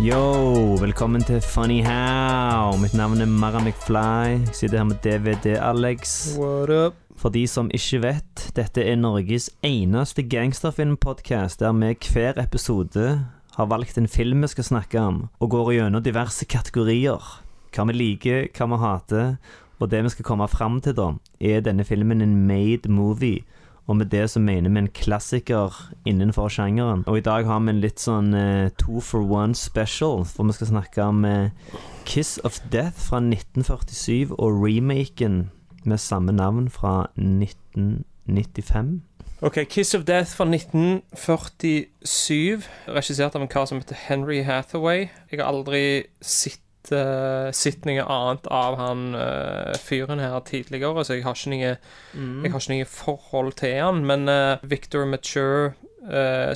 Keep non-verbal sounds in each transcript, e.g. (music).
Yo, velkommen til Funny How. Mitt navn er Mara McFly. Jeg sitter her med DVD-Alex. What up? For de som ikke vet, dette er Norges eneste gangsterfilmpodkast der vi hver episode har valgt en film vi skal snakke om, og går gjennom diverse kategorier. Hva vi liker, hva vi hater, og det vi skal komme fram til, da, er denne filmen en made movie. Og med det så mener vi en klassiker innenfor sjangeren. Og i dag har vi en litt sånn uh, two for one special, for vi skal snakke om uh, Kiss of Death fra 1947 og remaken med samme navn fra 1995. Ok, Kiss of Death fra 1947, regissert av en kar som heter Henry Hathaway. Jeg har aldri sett, uh, sett noe annet av han uh, fyren her tidligere, så jeg har ikke noe, jeg har ikke noe forhold til han. Men uh, Victor Mature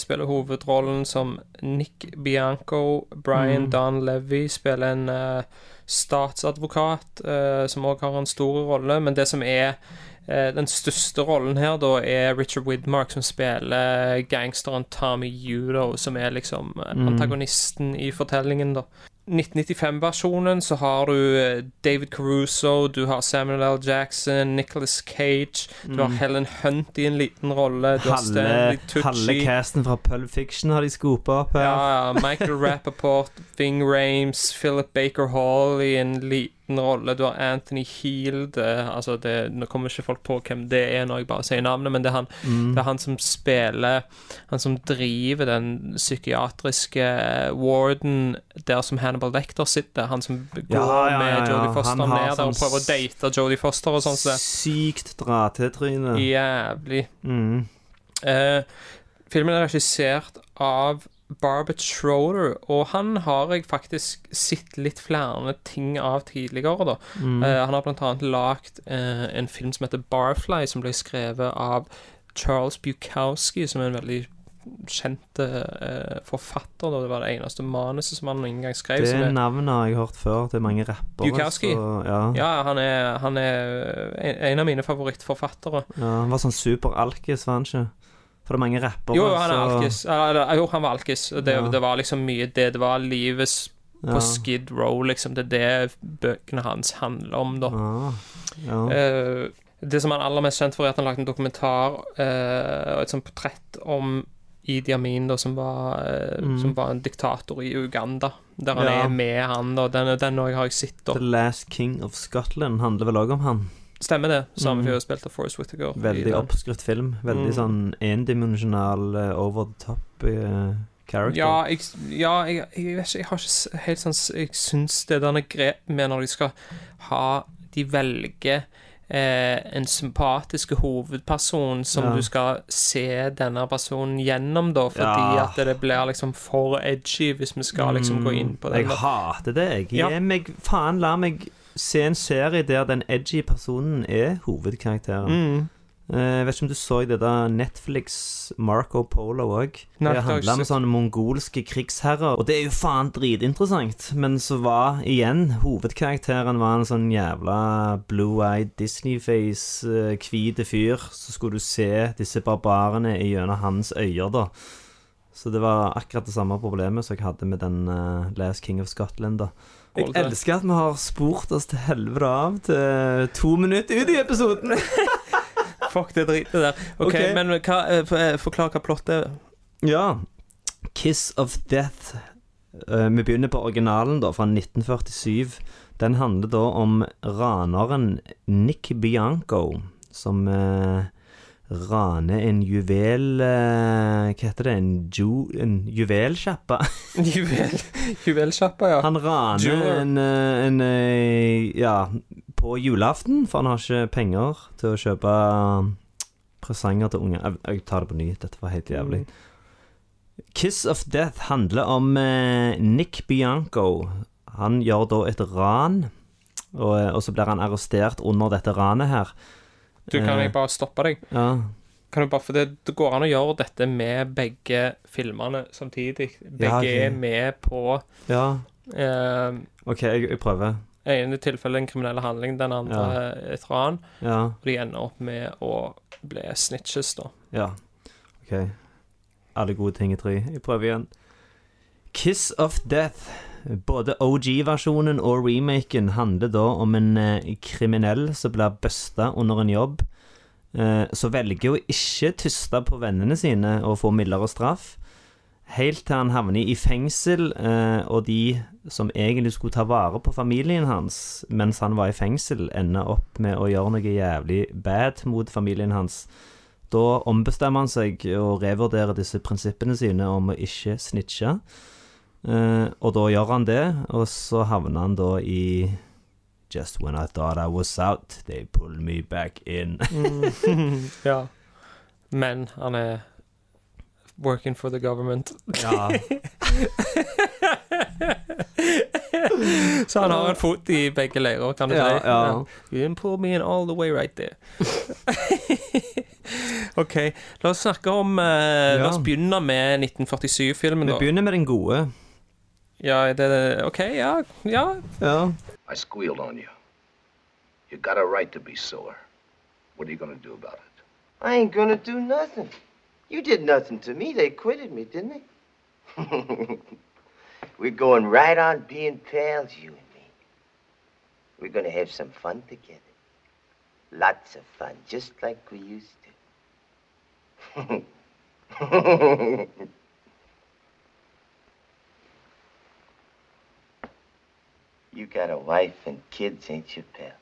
spiller hovedrollen som Nick Bianco. Brian Don Levy spiller en statsadvokat, som òg har en stor rolle. Men det som er Den største rollen her da er Richard Widmark, som spiller gangsteren Tommy Udo, som er liksom antagonisten antagonisten i fortellingen, da. 1995-versjonen så har du eh, David Caruso, du har Samuel L. Jackson, Nicholas Cage, du har Helen Hunt i en liten rolle, du har Stanley Halve, halve casten fra Pulp Fiction har de skopa opp her. Ja, ja. Michael (laughs) Rappaport, Ving Rames, Philip Baker Hall i en liten rolle. Du har Anthony Heald eh, Altså, det, nå kommer ikke folk på hvem det er når jeg bare sier navnet, men det er han, det er han som spiller Han som driver den psykiatriske warden der som Hannibal Lecter sitter. Han som går Ja, ja, ja, med. Jodie Foster Han ned der og sånn prøver å date Jodie Foster og sånn. Så. Sykt dra-til-tryne. Jævlig. Mm. Uh, filmen er regissert av Barbet Schroeder, og han har jeg faktisk sett litt flere ting av tidligere, da. Eh, han har annet lagd uh, en film som heter Barfly, som ble skrevet av Charles Bukowski, som er en veldig kjent uh, forfatter. Da. Det var det eneste manuset som han noen gang skrev. Det er- navnet har jeg hørt før. Det er mange rappere. Bukowski? så- Ja. ja, han er, han er en, en av mine favorittforfattere. ja. Han var sånn super-alkis, var han ikke? For det er mange rappere. Jo, han er så- alkis. Jo, han var alkis. Det, Ja. det var liksom mye det. Det var livet på Ja. Skid Row, liksom. Det er det bøkene hans handler om, da. Ja. Uh, det som han er aller mest kjent for, er at han lagde en dokumentar eh, og et sånt portrett om Idi Amin, da, som var, uh, Mm. som var en diktator i Uganda. Der han er med, han. da Den, den har jeg sett. da The Last King of Scotland handler vel òg om han. Stemmer det. Samme Mm. spilte Forest Whittaker. i Veldig den. oppskrytt film. Veldig Mm. sånn endimensjonal, eh, over the top uh, character. Ja, jeg, ja jeg, jeg vet ikke Jeg har ikke helt sånn Jeg syns det der grep med når de skal ha De velger eh, en sympatisk hovedperson som Ja. du skal se denne personen gjennom, da, fordi Ja. at det blir liksom for edgy hvis vi skal liksom gå inn på det. Jeg hater det, jeg. Ja. Meg Faen, la meg se en serie der den edgy personen er hovedkarakteren. Mm. Eh, Jeg vet ikke om du så det da Netflix Marco Polo òg. Det handla om sånne mongolske krigsherrer. Og det er jo faen dritinteressant. Men så var igjen hovedkarakteren var en sånn jævla blue-eyed Disney-face, eh, hvite fyr. Så skulle du se disse barbarene gjennom hans øyer, da. Så det var akkurat det samme problemet som jeg hadde med den uh, Last King of Scotland, da. Jeg elsker at vi har spurt oss til helvete av til to minutter ut i episoden. (laughs) Fuck det dritet der. OK, okay. men hva, eh, eh, forklar hva plottet er. Ja. Kiss of Death. Eh, vi begynner på originalen, da, fra 1947. Den handler da om raneren Nick Bianco, som eh, raner en juvel... Eh, hva heter det? En, ju, en juvelsjappa? (laughs) Juvel, Juvelsjappa, ja. Han raner en, eh, en eh, Ja, på julaften, for han har ikke penger til å kjøpe presanger til unger. Jeg, jeg tar det på ny, dette var helt jævlig. Kiss of Death handler om eh, Nick Bianco. Han gjør da et ran, og, og så blir han arrestert under dette ranet her. Du, kan jeg bare stoppe deg? Ja, Kan du bare, for det, det går an å gjøre dette med begge filmene samtidig. Begge ok. er med på ja. eh, OK, jeg, jeg prøver. ene tilfellet en kriminell handling, den andre et ran. Ja. Og de ender opp med å bli snitches, da. Ja. OK. Alle gode ting i tre. Jeg prøver igjen. Kiss of Death. Både OG-versjonen og remaken handler da om en eh, kriminell som blir busta under en jobb. Eh, som velger å ikke tyste på vennene sine og få mildere straff. Helt til han havner i fengsel, eh, og de som egentlig skulle ta vare på familien hans mens han var i fengsel, ender opp med å gjøre noe jævlig bad mot familien hans. Da ombestemmer han seg og revurderer disse prinsippene sine om å ikke snitche. Eh, og da gjør han det, og så havner han da i Just when I thought I was out, they pull me back in. (laughs) ja. Men han er working for the government. ja. (laughs) Så han har en fot i begge leirer, kan du Ja, si. ja. You didn't pull me in all the way right there. (laughs) OK, la oss snakke om eh, La oss begynne med 1947-filmen, da. Vi begynner med den gode. Ja, det, OK, ja. ja. Ja. I squealed on you. You got a right to be sore. What are you gonna do about it? I ain't gonna do nothing. You did nothing to me. They quitted me, didn't they? (laughs) We're going right on being pals, you and me. We're gonna have some fun together. Lots of fun, just like we used to. (laughs) you got a wife and kids, ain't you, pal?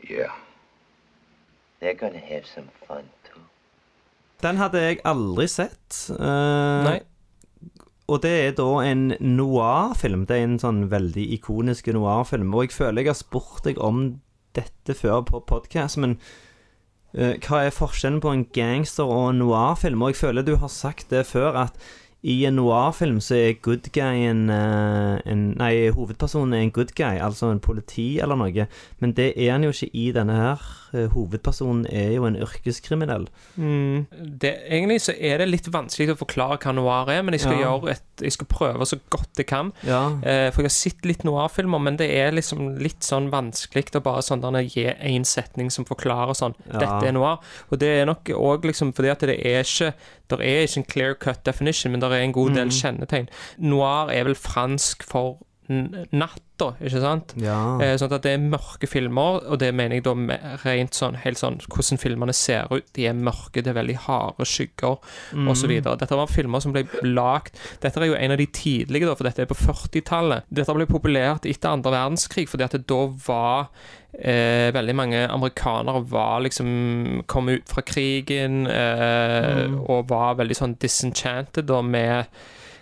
Yeah. They're gonna have some fun, too. Den hadde jeg aldri sett. Uh, Nei. Og det er da en noir-film. Det er en sånn veldig ikonisk noir-film. Og jeg føler jeg har spurt deg om dette før på podkast, men uh, hva er forskjellen på en gangster- og en noir-film? Og jeg føler du har sagt det før, at i en noir-film så er good guy en, en, Nei, hovedpersonen er en good guy, altså en politi eller noe. Men det er han jo ikke i denne her. Eh, Hovedpersonen er jo en yrkeskriminell. Mm. Det, egentlig så er det litt vanskelig å forklare hva noir er, men jeg skal, Ja. gjøre et, jeg skal prøve så godt jeg kan. Ja. Eh, for jeg har sett litt noir-filmer, men det er liksom litt sånn vanskelig å bare sånn der gi én setning som forklarer sånn Ja. Dette er noir. Og det er nok òg liksom fordi at det er ikke Det er ikke en clear cut definition, men det er en god del kjennetegn. Noir er vel fransk for n- natt, da, ikke sant? ja. Eh, sånn at det er mørke filmer, og det mener jeg da rent sånn helt sånn hvordan filmene ser ut. De er mørke, det er veldig harde skygger Mm. videre Dette var filmer som ble lagd Dette er jo en av de tidlige, da, for dette er på 40-tallet. Dette ble populært etter andre verdenskrig, fordi at det da var Eh, veldig mange amerikanere var liksom kom ut fra krigen eh, og var veldig sånn disenchanted da med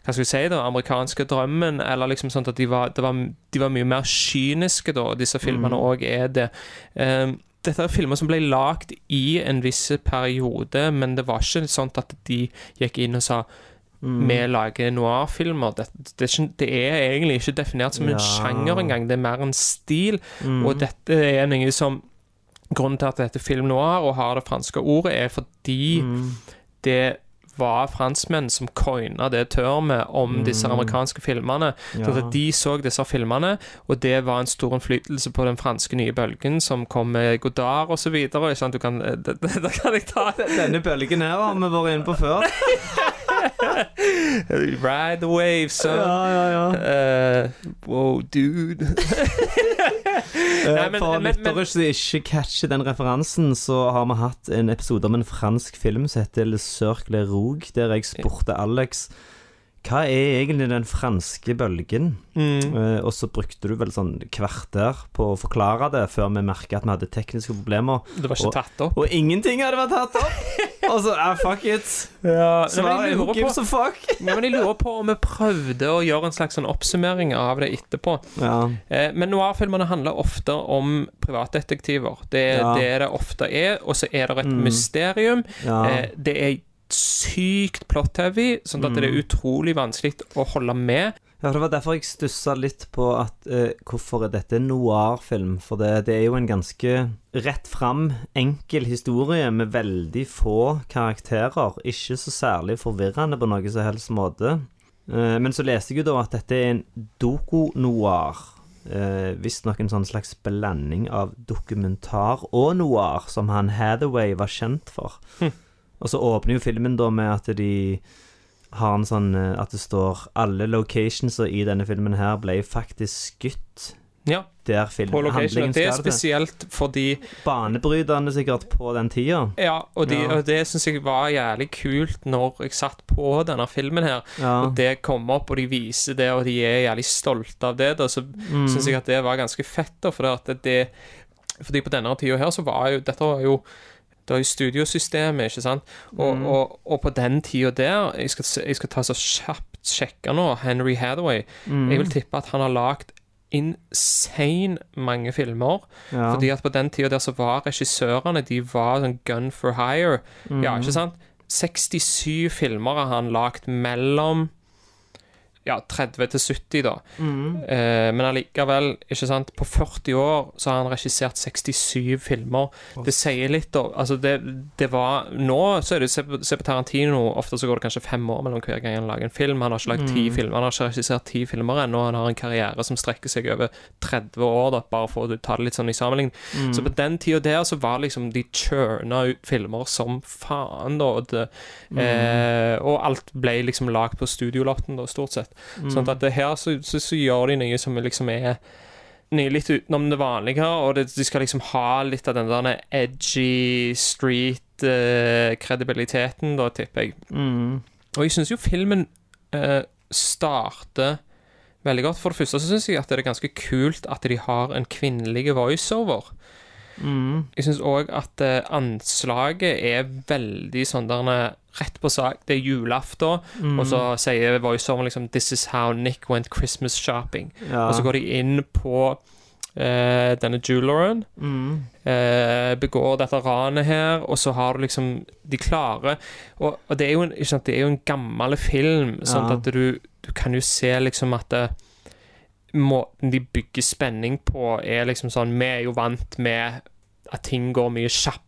hva skal vi si da, amerikanske drømmen, eller liksom sånn at de var, det var, de var mye mer kyniske da, disse filmene òg er det. Eh, dette er filmer som ble lagd i en viss periode, men det var ikke sånn at de gikk inn og sa vi lager noir-filmer. Det, det, det er egentlig ikke definert som en Ja. sjanger engang, det er mer en stil. Mm. Og dette er noe som Grunnen til at det heter film noir og har det franske ordet, er fordi Mm. det var franskmenn som coina det termet om disse amerikanske filmene. Mm. Ja. Så de så disse filmene, og det var en stor innflytelse på den franske nye bølgen som kom med Godard osv. Det, det, det kan jeg ta. Denne bølgen her har vi vært inne på før. (laughs) (laughs) Ride the wave, son. Ja, ja, ja. Uh, wow, dude. (laughs) Nei, men- For lyttere som ikke catcher den referansen, så har vi hatt en episode om en fransk film som heter Le Cercle Rouge, der jeg spurte Alex hva er egentlig den franske bølgen? Mm. Uh, og så brukte du vel sånn kvarter på å forklare det, før vi merka at vi hadde tekniske problemer. Det var ikke Og- tatt opp. Og ingenting hadde vært tatt opp! Og så ah, fuck it. Ja, Så jeg det lurer på a fuck? Ja, men jeg lurer på om vi prøvde å gjøre en slags sånn oppsummering av det etterpå. Ja. Uh, men noir-filmene handler ofte om privatdetektiver. Det, Ja. det er det ofte er, og så er det et mysterium. Ja. Uh, det er sykt plot-heavy, sånn at det er utrolig vanskelig å holde med. Ja, Det var derfor jeg stussa litt på at eh, hvorfor er dette noir-film? For det, det er jo en ganske rett fram, enkel historie med veldig få karakterer. Ikke så særlig forvirrende på noe som helst måte. Eh, men så leste jeg jo da at dette er en doko-noir. Eh, Visstnok en sånn slags blanding av dokumentar og noir, som han Hathaway var kjent for. Og så åpner jo filmen da med at de har en sånn eh, At det står alle locationsa i denne filmen her ble faktisk skutt Ja, der film, på location. handlingen det er spesielt fordi Banebrytende sikkert på den tida. Ja, og, de, Ja. og det syns jeg var jævlig kult når jeg satt på denne filmen her. Ja. Og det kom opp, og de viser det, og de er jævlig stolte av det. Da, så Mm. syns jeg at det var ganske fett. Da, for det, det, fordi på denne tida her så var jo Dette var jo det var jo studiosystemet, ikke sant? Og, Mm. og, og på den tida der Jeg skal, jeg skal ta så kjapt sjekke nå. Henry Hathaway. Mm. Jeg vil tippe at han har lagd insane mange filmer. Ja. Fordi at på den tida der så var regissørene De var sånn gun for hire. Ja, ikke sant? 67 filmer har han lagd mellom ja, 30 til 70, da. Eh, men allikevel, ikke sant På 40 år så har han regissert 67 filmer. Det sier litt, da. Altså, det, det var Nå så er det Se på, Tarantino. Ofte så går det kanskje fem år mellom hver gang han lager en film. Han har ikke lagd ti filmer Han har ikke regissert ti filmer ennå. Han har en karriere som strekker seg over 30 år, da, bare for å ta det litt sånn i sammenligning. Så på den tida der så var liksom de churna ut filmer som faen, da. Det, eh, og alt ble liksom lagd på studiolotten, da, stort sett. Sånn at det her så, så, så gjør de noe som liksom er Noe litt utenom det vanlige, og det, de skal liksom ha litt av den der edgy street-kredibiliteten, da, tipper jeg. Mm. Og jeg syns jo filmen eh, starter veldig godt. For det første så syns jeg at det er ganske kult at de har en kvinnelig voiceover. Mm. Jeg syns òg at eh, anslaget er veldig sånn der eh, rett på sak. Det er julaften, Mm. og så sier voiceoveren liksom 'This is how Nick went Christmas shopping'. Ja. Og så går de inn på eh, denne jeweleren, Mm. eh, begår dette ranet her, og så har du liksom De klarer Og, og det, er jo en, sant, det er jo en gammel film, sånn Ja. at du, du kan jo se liksom at det, Måten de bygger spenning på, er liksom sånn Vi er jo vant med at ting går mye kjappere,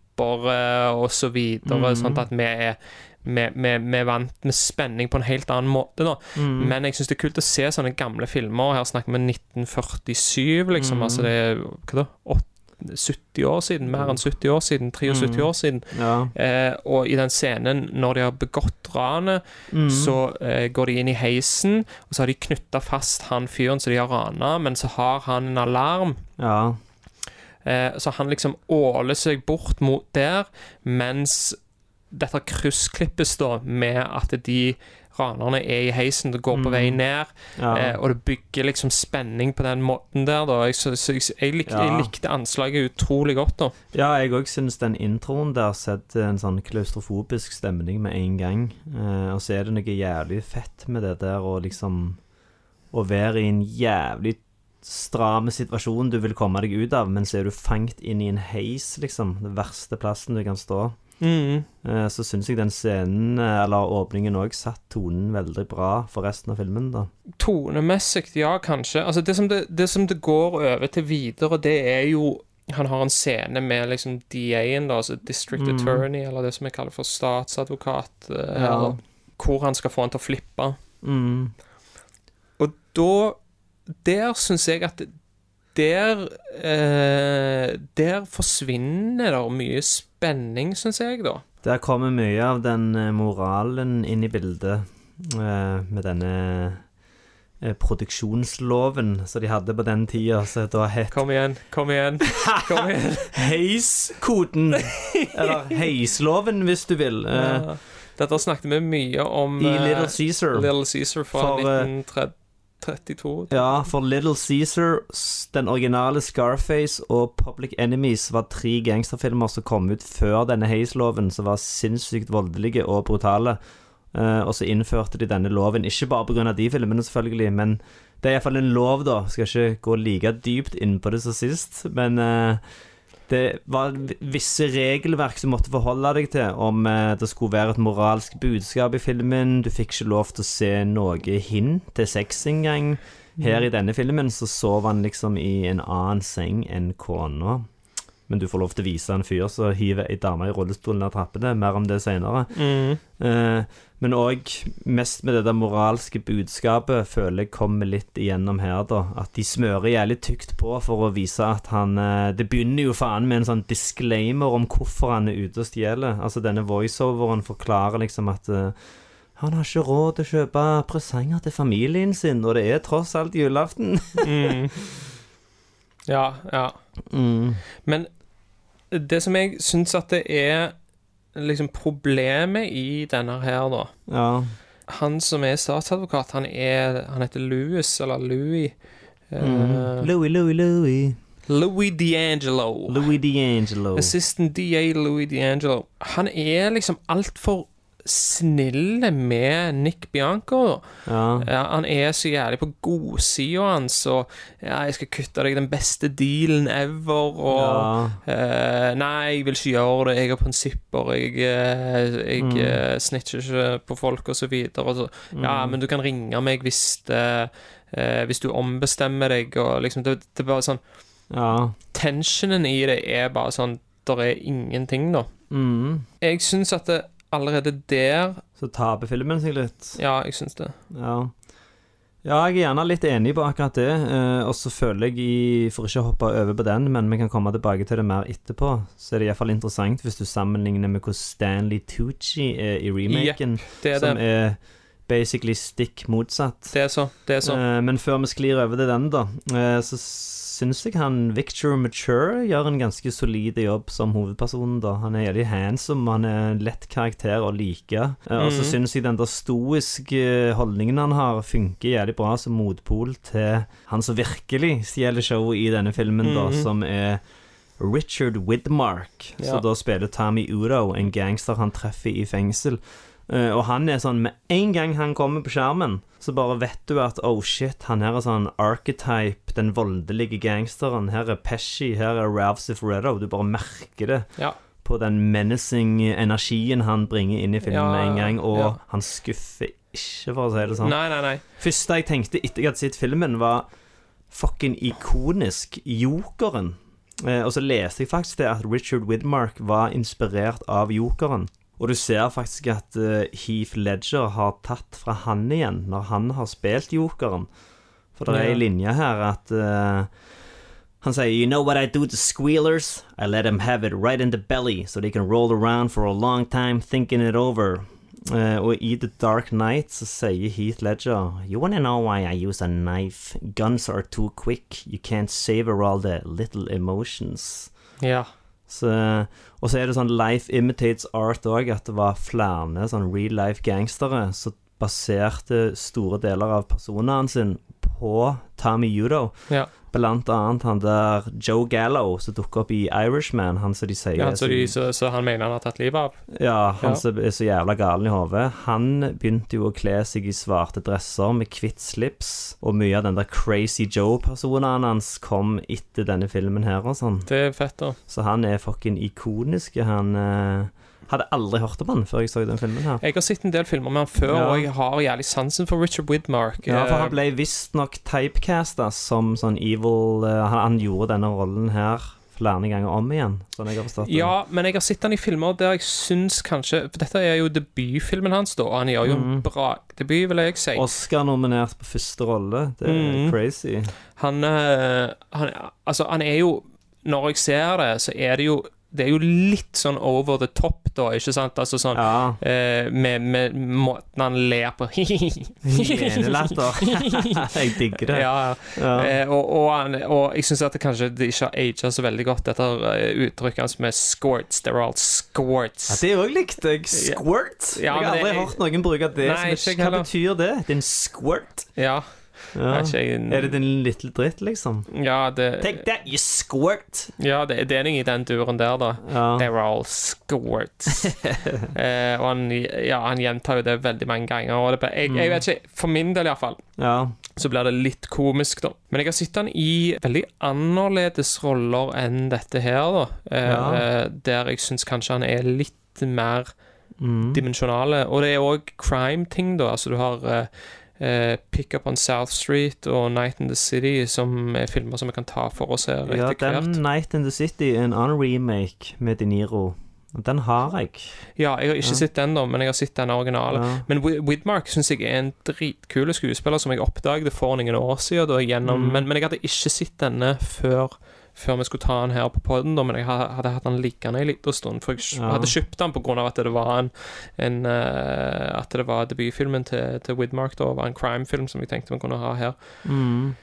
og så videre. Mhm. Sånn at vi er vi, vi, vi er vant med spenning på en helt annen måte, da. Mm. Men jeg syns det er kult å se sånne gamle filmer. Her snakker vi 1947, liksom. Mm. Altså det er hva da? 8, 70 år siden? Mer enn 70 år siden? 73 Mm. år siden. Ja. Eh, og i den scenen, når de har begått ranet, Mm. så eh, går de inn i heisen, og så har de knytta fast han fyren som de har rana, men så har han en alarm. ja. Eh, så han liksom åler seg bort mot der, mens dette kryssklippes da med at de ranerne er i heisen og går på vei ned. Ja. Eh, og det bygger liksom spenning på den måten der, da. Jeg, så, så jeg, jeg, lik, Ja. jeg likte anslaget utrolig godt, da. Ja, jeg òg syns den introen der setter en sånn klaustrofobisk stemning med en gang. Eh, og så er det noe jævlig fett med det der å liksom Å være i en jævlig stram situasjon du vil komme deg ut av, men så er du fanget inn i en heis, liksom. Den verste plassen du kan stå. Mm. Eh, så syns jeg den scenen, eh, eller åpningen òg, satt tonen veldig bra for resten av filmen, da. Tonemessig, ja, kanskje. Altså, det som det, det som det går over til videre, det er jo Han har en scene med liksom DA-en, da, altså District Mm. Attorney, eller det som jeg kaller for statsadvokat, eh, Ja. hvor han skal få han til å flippe. Mm. Og da der syns jeg at der eh, Der forsvinner det mye spenning, syns jeg, da. Der kommer mye av den eh, moralen inn i bildet eh, med denne eh, Produksjonsloven som de hadde på den tida, som da het Kom igjen, kom igjen. kom igjen. (laughs) Heiskoden. Eller heisloven, hvis du vil. Ja. Eh, Dette snakket vi mye om I Little Cæsar. Caesar fra 1930. 32. Ja, for Little Cæsar, den originale Scarface og Public Enemies var tre gangsterfilmer som kom ut før denne Hays-loven, som var sinnssykt voldelige og brutale. Uh, og så innførte de denne loven, ikke bare pga. de filmene, selvfølgelig, men det er iallfall en lov, da. Skal ikke gå like dypt inn på det som sist, men uh, det var visse regelverk som måtte forholde deg til. Om eh, det skulle være et moralsk budskap i filmen. Du fikk ikke lov til å se noe hint til sex engang. Her i denne filmen så sov han liksom i en annen seng enn kona. Men du får lov til å vise en fyr som hiver ei dame i rullestol ned trappene. Mer om det seinere. Mm. Eh, men òg mest med det der moralske budskapet føler jeg kommer litt igjennom her, da. At de smører jævlig tykt på for å vise at han eh, Det begynner jo faen med en sånn disclaimer om hvorfor han er ute og stjeler. Altså denne voiceoveren forklarer liksom at eh, han har ikke råd til å kjøpe presanger til familien sin, og det er tross alt julaften. Mm. Ja, ja. Mm. Men det som jeg syns at det er liksom problemet i denne her, da Ja. Han som er statsadvokat, han er Han heter Louis, eller Louis. Mm. Uh, Louis, Louis, Louis. Louis D'Angelo. Louis D'Angelo. Assistant DA Louis D'Angelo. Han er liksom altfor snill med Nick Bianco. Ja. Ja, han er så jævlig på godsida hans, og ja, 'jeg skal kutte deg den beste dealen ever', og eh, 'nei, jeg vil ikke gjøre det, jeg har prinsipper, jeg, eh, jeg Mm. uh, snitcher ikke på folk', og så videre. Og så, ja, Mm. men du kan ringe meg hvis det, uh, Hvis du ombestemmer deg, og liksom Det, det er bare sånn ja. Tensionen i det er bare sånn Der er ingenting, da. Mm. Jeg syns at det allerede der Så taper filmen seg litt. Ja, jeg syns det. Ja. ja, jeg er gjerne litt enig på akkurat det. Eh, og så føler jeg, i, for ikke å hoppe over på den, men vi kan komme tilbake til det mer etterpå, så er det iallfall interessant hvis du sammenligner med hvordan Stanley Tucci er i remaken, Det er som er basically stikk motsatt. Det er så. Det er så. Eh, men før vi sklir over til den, da, eh, så syns jeg han Victor Mature gjør en ganske solid jobb som hovedpersonen. da Han er jævlig handsome, han er en lett karakter å like. Mm. Og så Mhm. syns jeg den der stoiske holdningen han har, funker jævlig bra som motpol til han som virkelig stjeler showet i denne filmen, da, Mhm. som er Richard Widmark, Ja. som da spiller Tommy Udo, en gangster han treffer i fengsel. Eh, og han er sånn Med en gang han kommer på skjermen, så bare vet du at oh shit, han her er sånn archetype, den voldelige gangsteren. Her er Pesci, her er Ralph Cifaretto. Du bare merker det Ja. på den menacing energien han bringer inn i filmen Ja, med en gang. Og ja. han skuffer ikke, for å si det sånn. Nei, nei, nei. Første jeg tenkte etter jeg hadde sett filmen, var fucking ikonisk Jokeren. Eh, og så leste jeg faktisk det at Richard Widmark var inspirert av Jokeren. Og du ser faktisk at eh, Heath Ledger har tatt fra han igjen, når han har spilt Jokeren. For det er ei linje her at uh, han sier You know what I do to squealers? I let them have it right in the belly, so they can roll around for a long time thinking it over. Uh, og i The Dark Knight så sier Heath Ledger You wanna know why I use a knife? Guns are too quick. You can't savor all the little emotions. Ja. Så, og så er det sånn Life imitates art òg, at det var flere sånn real life gangstere som baserte store deler av personene sine på Tommy Udo. Ja. Blant annet han der Joe Gallo som dukker opp i Irishman, han som de sier ja så, de, så, så han mener han har tatt livet av? ja, han Ja. som er så jævla galen i hodet. Han begynte jo å kle seg i svarte dresser med hvitt slips, og mye av den der Crazy Joe-personen hans kom etter denne filmen her og sånn. Det er fett, da. Så han er fucking ikonisk. Han eh, hadde aldri hørt om han før jeg så den filmen her. Jeg har sett en del filmer med han før, Ja. og jeg har jævlig sansen for Richard Widmark. Ja, for Eh, han ble visstnok typecasta som sånn evil uh, han, han gjorde denne rollen her flere ganger om igjen, sånn jeg har forstått det. Ja, men jeg har sett han i filmer der jeg syns kanskje For dette er jo debutfilmen hans, da, og han gjør jo en Mhm. bra debut, vil jeg si. Oscar-nominert på første rolle. Det er mm. crazy. Han, eh, han Altså, han er jo Når jeg ser det, så er det jo Det er jo litt sånn over the top, da, ikke sant? Altså sånn Ja. eh, med, med måten han ler på (laughs) Hyenelatter. (laughs) jeg digger det. Ja, Ja. Eh, og, og, han, og jeg syns at det kanskje det ikke har aga så veldig godt, dette eh, uttrykket hans med squirts. They're all squirts. Ja, det òg likte jeg. Squirt. Jeg har aldri det- hørt noen bruke det. Nei, som ikke Hva heller. betyr det? Det er en squirt. Ja. Ja. Er ikke jeg- Er det din lille dritt, liksom? Ja, det, Take that, you squirt! ja, det, det er noe i den duren der, da. Ja. They're all squirts. (laughs) eh, og han, ja, han gjentar jo det veldig mange ganger. Og det ble, jeg, jeg vet ikke, For min del, iallfall, ja. så blir det litt komisk, da. Men jeg har sett han i veldig annerledes roller enn dette her, da. Eh, Ja. eh, Der jeg syns kanskje han er litt mer Mm. dimensjonale. Og det er òg crime-ting, da. Altså, du har eh, eh, Pick Up on South Street og Night in the City, som er filmer som vi kan ta for oss her ja, den. Night in the City, en annen remake med De Niro. Den har jeg. Ja, jeg har ikke Ja. sett den, da, men jeg har sett den originale. Ja. Men Widmark syns jeg er en dritkule skuespiller som jeg oppdaget for noen år siden. Da, gjennom, Mm. men, men jeg hadde ikke sett denne før, før vi skulle ta den her på poden, men jeg hadde hatt den liggende en liten stund. For jeg hadde kjøpt den pga. at det var en, en uh, At det var debutfilmen til, til Widmark, da, var en crime-film som jeg tenkte vi kunne ha her. Mm.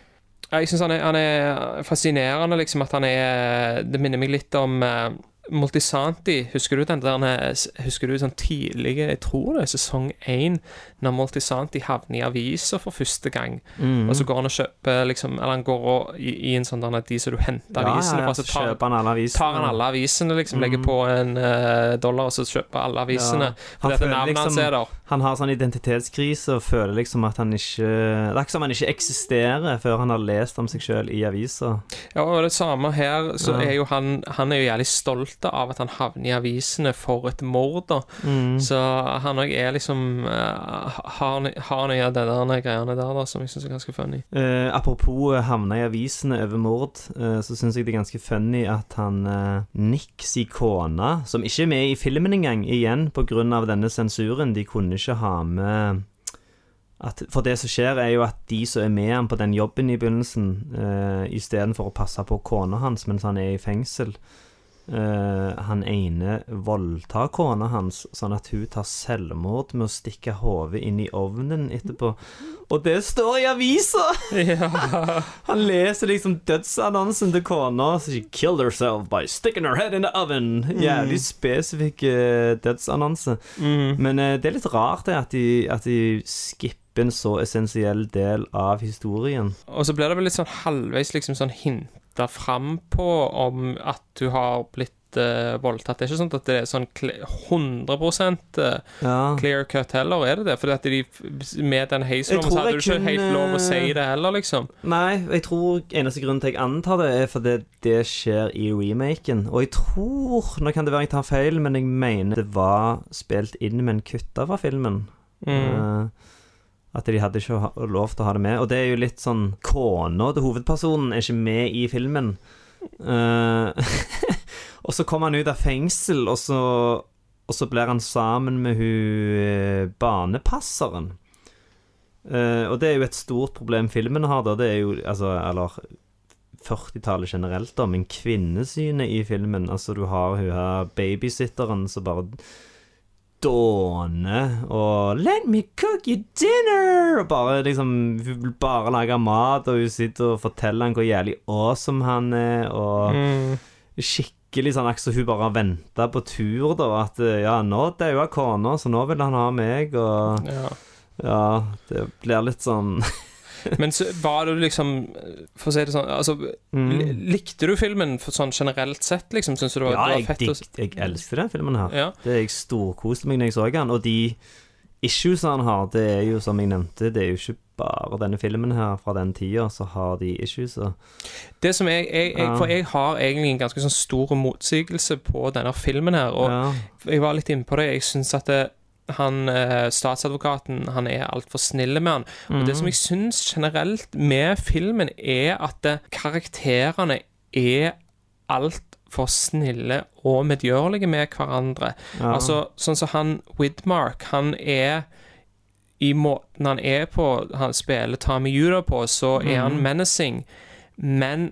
Jeg syns han, han er fascinerende, liksom, at han er Det minner meg litt om uh, Multisanti. Husker du den der Husker du sånn tidlige Jeg tror det er sesong én, når Multisanti havner i aviser for første gang. Mm. Og så går han og kjøper liksom Eller han går og, i, i en sånn der de som du henter ja, avisene fra, så tar, kjøper han alle avisene. tar han alle avisene, liksom, legger Mm. på en uh, dollar, og så kjøper alle avisene. Ja. Han føler navnet hans liksom- er der. Han har sånn identitetskrise og føler liksom at han ikke Det er ikke som han ikke eksisterer før han har lest om seg sjøl i avisa. Ja, og det samme her, så Ja. er jo han Han er jo jævlig stolt av at han havner i avisene for et mord, da. Mm. Så han òg er liksom eh, Har har noe av de der greiene der da som jeg syns er ganske funny. Eh, apropos eh, havna i avisene over mord, eh, så syns jeg det er ganske funny at han eh, Nicks kone, som ikke er med i filmen engang, igjen pga. denne sensuren, de kunne ikke ha med at, For det som skjer, er jo at de som er med ham på den jobben i begynnelsen, uh, istedenfor å passe på kona hans mens han er i fengsel eh, Han ene voldtar kona hans, sånn at hun tar selvmord med å stikke hodet inn i ovnen etterpå. Og det står i avisa! (laughs) Han leser liksom dødsannonsen til kona. She killed herself by sticking her head in the oven. Jævlig spesifikk eh, dødsannonse. Men uh, det er litt rart det at de, at de skipper en så essensiell del av historien. Og så blir det vel litt sånn halvveis liksom sånn hinta fram på om at du har blitt eh, voldtatt. Det er ikke sånn at det er sånn 100 eh, Ja. clear cut heller, er det det? At de, med den Jeg heislommen så hadde du ikke kunne... helt lov å si det heller, liksom. Nei, jeg tror eneste grunnen til jeg antar det, er fordi det skjer i remaken. Og jeg tror Nå kan det være jeg tar feil, men jeg mener det var spilt inn med en kutta fra filmen. Mm. Eh, at de hadde ikke lov til å ha det med. Og det er jo litt sånn Kona til hovedpersonen er ikke med i filmen. Uh, (laughs) og så kommer han ut av fengsel, og så, og så blir han sammen med hun eh, barnepasseren. Eh, og det er jo et stort problem filmen har, da. Det er jo altså Eller 40-tallet generelt, da, men kvinnesynet i filmen. Altså, du har hun her babysitteren som bare dåner og 'Let me cook you dinner!' Og bare liksom Hun vil bare lage mat, og hun sitter og forteller han hvor jævlig awesome han er, og Mm. skikkelig sånn akkurat som hun bare har venta på tur, da. At ja, nå daua kona, så nå vil han ha meg, og Ja. ja, det blir litt sånn (laughs) (laughs) Men så var det liksom For å si det sånn altså, mm. Likte du filmen sånn generelt sett, liksom? Syns du det var. Ja, det jeg, var fett? Ja, dig, jeg elsker den filmen her. Ja. Det Jeg storkoste meg når jeg så den. Og de issues han har, det er jo som jeg nevnte, det er jo ikke bare denne filmen her fra den tida så har de issues. Og, Det som jeg, jeg, jeg. For jeg har egentlig en ganske sånn stor motsigelse på denne filmen her. Og ja. jeg var litt inne på det. Jeg syns at det, han eh, statsadvokaten Han er altfor snill med han. Og det som jeg syns generelt med filmen, er at det, karakterene er altfor snille og medgjørlige med hverandre. Ja. Altså, sånn som han Widmark, han er i måten han er på, han spiller Tommy Judah på, så er han menacing, men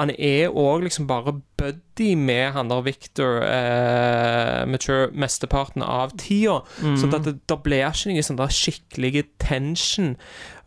han er òg liksom bare buddy med han der Victor eh, mature mesteparten av tida. Sånn at det, det blir ikke noe sånn der skikkelig tension.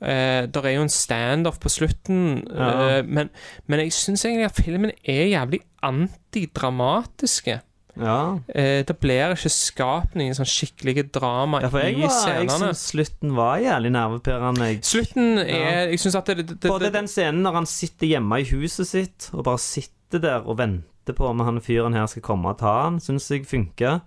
Eh, der er jo en standoff på slutten, Ja. eh, men, men jeg syns egentlig at filmen er jævlig antidramatiske. Ja. Eh, det blir ikke skapt noen sånn skikkelige drama ja, i var, jeg syns slutten var jævlig nervepirrende. Slutten er Jeg synes at det, det, det, Både den scenen når han sitter hjemme i huset sitt og bare sitter der og venter på om han fyren her skal komme og ta han, syns jeg funker.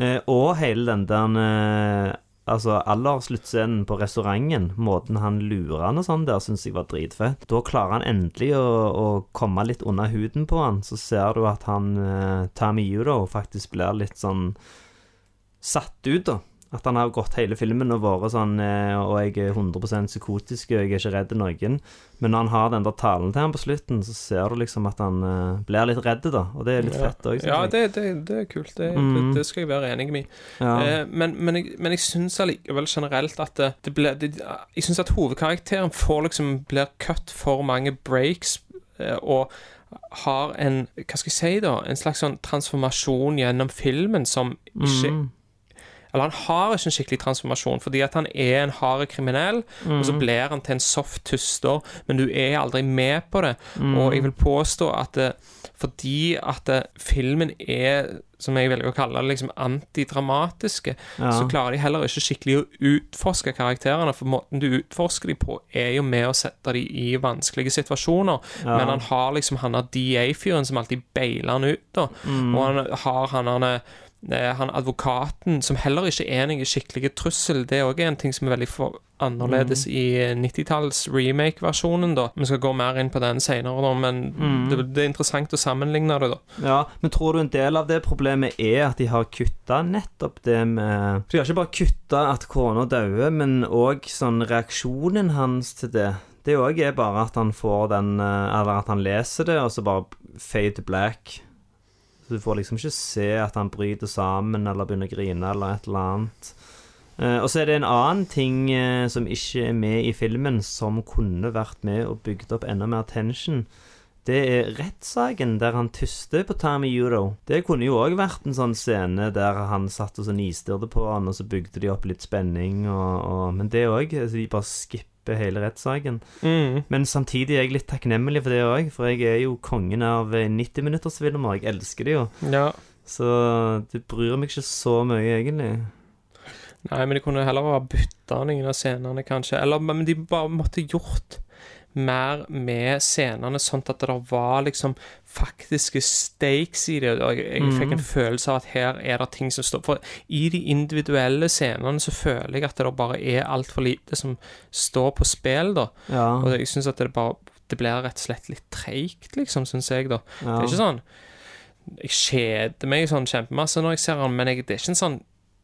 Eh, og hele den der eh, Altså aller sluttscenen på restauranten, måten han lurer han og sånn der, syns jeg var dritfett. Da klarer han endelig å, å komme litt under huden på han. Så ser du at han eh, Tommy Yudo faktisk blir litt sånn satt ut, da. At han har gått hele filmen og vært sånn eh, Og jeg er 100% psykotisk, og jeg er ikke redd noen. Men når han har den der talen til ham på slutten, så ser du liksom at han eh, blir litt redd, da. Og det er litt fett òg, Ja, det, det, det er kult. Det, Mm. det skal jeg være enig med. Ja. Eh, men, men jeg, men jeg syns allikevel generelt at det, det ble, det, Jeg syns at hovedkarakteren får liksom blir cut for mange breaks, eh, og har en Hva skal jeg si, da? En slags sånn transformasjon gjennom filmen som ikke Mm. Eller han har ikke en skikkelig transformasjon, fordi at han er en hard kriminell, og så Mm. blir han til en soft tuster, men du er aldri med på det. Mm. Og jeg vil påstå at det, fordi at det, filmen er, som jeg velger å kalle det, liksom antidramatiske, Ja. så klarer de heller ikke skikkelig å utforske karakterene, for måten du utforsker de på, er jo med å sette de i vanskelige situasjoner. Ja. Men han har liksom han der DA-fyren som alltid beiler han ut, da. Mm. Og han har han han er eh, han advokaten, som heller ikke er noen skikkelig trussel, det er òg en ting som er veldig for annerledes Mm. i eh, 90-talls remake-versjonen, da. Vi skal gå mer inn på den senere, da, men Mm. det, det er interessant å sammenligne det, da. Ja, men tror du en del av det problemet er at de har kutta nettopp det med De har ikke bare kutta at kona dauer, men òg sånn reaksjonen hans til det. Det òg er bare at han får den eh, Eller at han leser det, og så bare fade to black. Du får liksom ikke se at han bryter sammen eller begynner å grine eller et eller annet. Uh, og så er det en annen ting uh, som ikke er med i filmen, som kunne vært med og bygd opp enda mer tension. Det er rettssaken der han tyster på Tommy Yudo. Det kunne jo òg vært en sånn scene der han satt og så nistirte på han, og så bygde de opp litt spenning, og, og Men det òg. Altså, de bare skipper hele rettssaken. Mm. Men samtidig er jeg litt takknemlig for det òg, for jeg er jo kongen av 90-minuttersfilmer. Jeg elsker det jo. Ja. Så det bryr meg ikke så mye, egentlig. Nei, men de kunne heller ha bytta noen av scenene, kanskje. Eller men de bare måtte gjort mer med scenene, sånn at det var liksom faktiske stakes i det. Og jeg, jeg fikk en Mhm. følelse av at her er det ting som står For i de individuelle scenene så føler jeg at det bare er altfor lite som står på spill, da. Ja. Og jeg syns at det bare Det blir rett og slett litt treigt, liksom, syns jeg, da. Ja. Det er ikke sånn Jeg kjeder meg sånn kjempemasse når jeg ser den, men jeg, det er ikke en sånn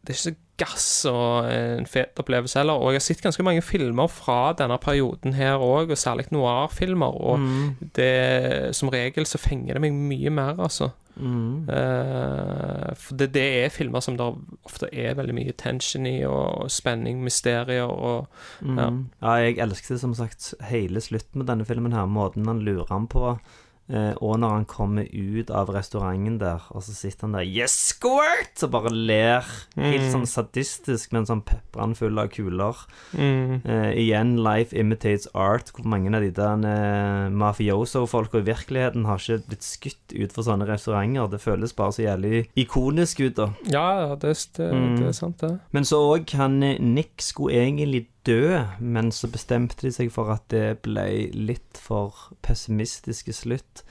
Det er ikke så gass og en fet opplevelse heller. Og jeg har sett ganske mange filmer fra denne perioden her òg, og særlig noir-filmer, og Mm. det Som regel så fenger det meg mye mer, altså. Mm. Uh, for det, det er filmer som det ofte er veldig mye tension i, og spenning, mysterier og ja. Mm. Ja, jeg elsket som sagt hele slutten med denne filmen her, måten han lurer ham på. Eh, og når han kommer ut av restauranten der, og så sitter han der Yes, squirt! Og bare ler. Helt Mm. sånn sadistisk, med en sånn pepran full av kuler. Mm. Eh, igjen, life imitates art. Hvor mange av de der eh, mafioso-folka i virkeligheten har ikke blitt skutt ut for sånne restauranter? Det føles bare så jævlig ikonisk ut, da. Ja, ja, det, det, Mm. det er sant, det. Men så òg han eh, Nick skulle egentlig dø, men så bestemte de seg for at det ble litt for pessimistiske slutt.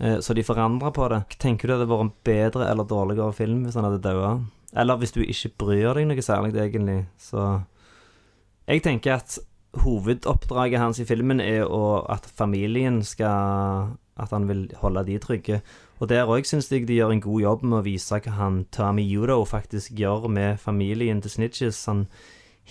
Eh, Så de forandra på det. Tenker du det hadde vært en bedre eller dårligere film hvis han hadde daua? Eller hvis du ikke bryr deg noe særlig, egentlig. Så Jeg tenker at hovedoppdraget hans i filmen er å, at familien skal At han vil holde de trygge. Og der òg syns jeg de gjør en god jobb med å vise hva han Tommy Yudo faktisk gjør med familien til Snitches. Han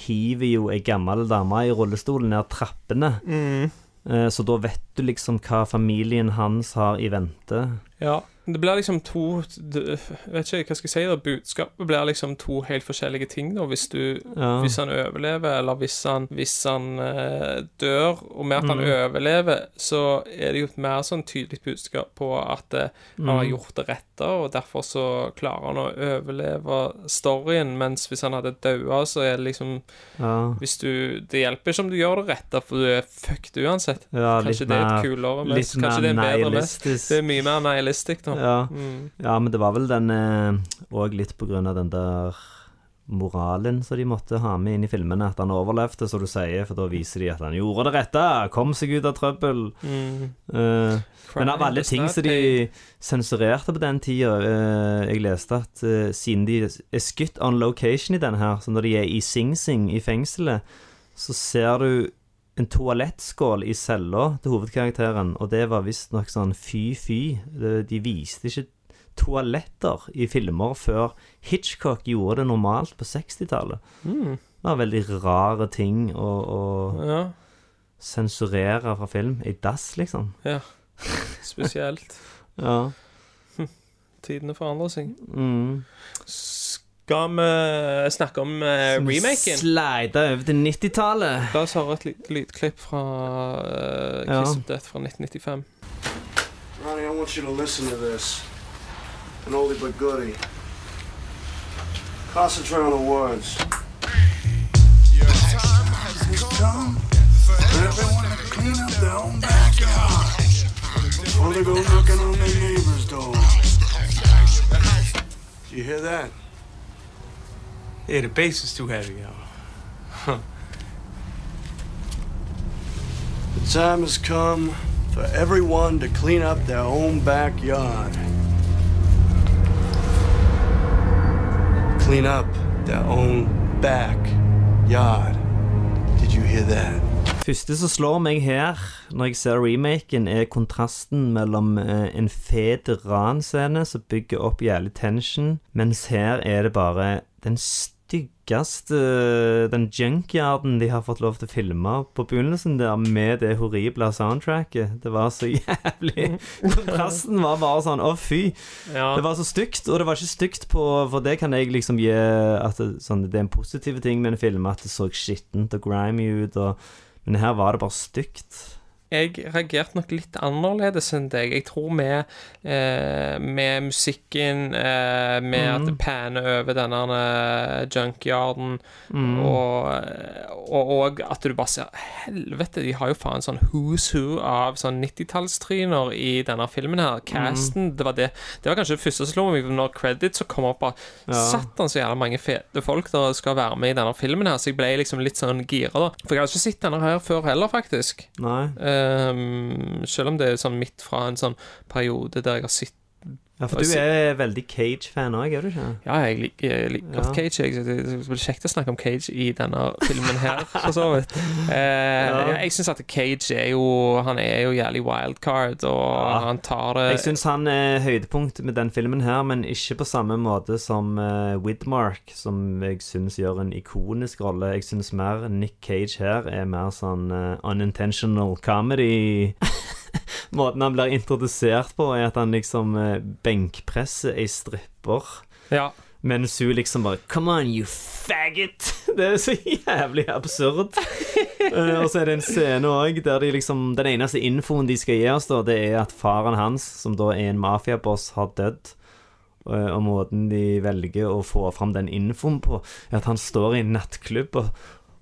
hiver jo ei gammel dame i rullestolen ned trappene. Mm. Eh, Så da vet du liksom hva familien hans har i vente. Ja. Det blir liksom to det- vet ikke hva skal jeg si da Budskapet blir liksom to helt forskjellige ting, da. Hvis du Ja. Hvis han overlever, eller hvis han, hvis han eh, dør. Og med at han Mm. overlever, så er det jo et mer sånn tydelig budskap på at eh, han har Mm. gjort det rette, og derfor så klarer han å overleve storyen. Mens hvis han hadde daua, så er det liksom Ja. Hvis du Det hjelper ikke om du gjør det rette, for du er fucked uansett. Ja, Kanskje det er et kulere mest. Kanskje det er bedre mest. Det er mye mer nihilistisk, da. Ja. Mm. ja, men det var vel den òg litt på grunn av den der moralen som de måtte ha med inn i filmene. At han overlevde, som du sier, for da viser de at han gjorde det rette. Kom seg ut av trøbbel. Mm. Uh, men av alle ting som de sensurerte på den tida uh, Jeg leste at uh, siden de er skutt on location i denne her, så når de er i Sing Sing i fengselet, så ser du en toalettskål i cella til hovedkarakteren, og det var visstnok sånn fy-fy. De viste ikke toaletter i filmer før Hitchcock gjorde det normalt på 60-tallet. Mm. Det var veldig rare ting å, å Ja, sensurere fra film. I dass, liksom. Ja. spesielt. (laughs) Ja. Tidene forandrer seg. Mm. Skal vi snakke om uh, remaken? Slide over til 90-tallet. La oss høre et lite lydklipp fra uh, Ja. Of Death fra 1995. Ronnie, I want you to listen to this. An oldie but goodie. Concentrate on the words. Your time has come for everyone to clean up their own backyard. Before they go knocking on their neighbor's door. Do you hear that? Yeah, the bass is too heavy, yo. The time has come for everyone to clean up their own backyard. Clean up their own backyard. Did you hear that? første som slår meg her, når jeg ser remaken, er kontrasten mellom eh, en fet ranscene som bygger opp jævlig tension, mens her er det bare den styggeste Den junkyarden de har fått lov til å filme på begynnelsen der, med det horrible soundtracket. Det var så (laughs) jævlig Kontrasten var bare sånn Å, fy. Ja. Det var så stygt, og det var ikke stygt på For det kan jeg liksom gi at det, sånn, det er en positiv ting med en film, at det så skittent og grimy ut, og, men her var det bare stygt. Jeg reagerte nok litt annerledes enn deg. Jeg tror med, eh, med musikken, eh, med at det panner over denne eh, junkyarden, Mm. og, og, og at du bare ser Helvete, de har jo faen sånn who's who av sånn 90-tallstryner i denne filmen her. Casten, det var det Det var kanskje det første som slo meg når credits kom opp. Bare, Ja. Satan, så jævla mange fete folk der skal være med i denne filmen her. Så jeg ble liksom litt sånn gira, da. For jeg har ikke sett denne her før heller, faktisk. Nei. Ehm, selv om det er sånn midt fra en sånn periode der jeg har sett Ja, for du er veldig Cage-fan òg, er du ikke? Ja, jeg liker, jeg liker Ja. Cage. Jeg, det blir kjekt å snakke om Cage i denne filmen her, for så vidt. (laughs) Eh, ja. Jeg syns at Cage er jo Han er jo jævlig wildcard, og Ja. han tar det Jeg syns han er høydepunkt med den filmen her, men ikke på samme måte som uh, Widmark, som jeg syns gjør en ikonisk rolle. Jeg syns mer Nick Cage her er mer sånn uh, unintentional comedy. (laughs) Måten han blir introdusert på, er at han liksom eh, benkpresser ei stripper. Ja. Mens hun liksom bare Come on, you faggot! (laughs) Det er så jævlig absurd. uh, (laughs) og så er det en scene òg der de liksom Den eneste infoen de skal gi oss, da, det er at faren hans, som da er en mafiaboss, har dødd. Uh, og måten de velger å få fram den infoen på, er at han står i en nattklubb og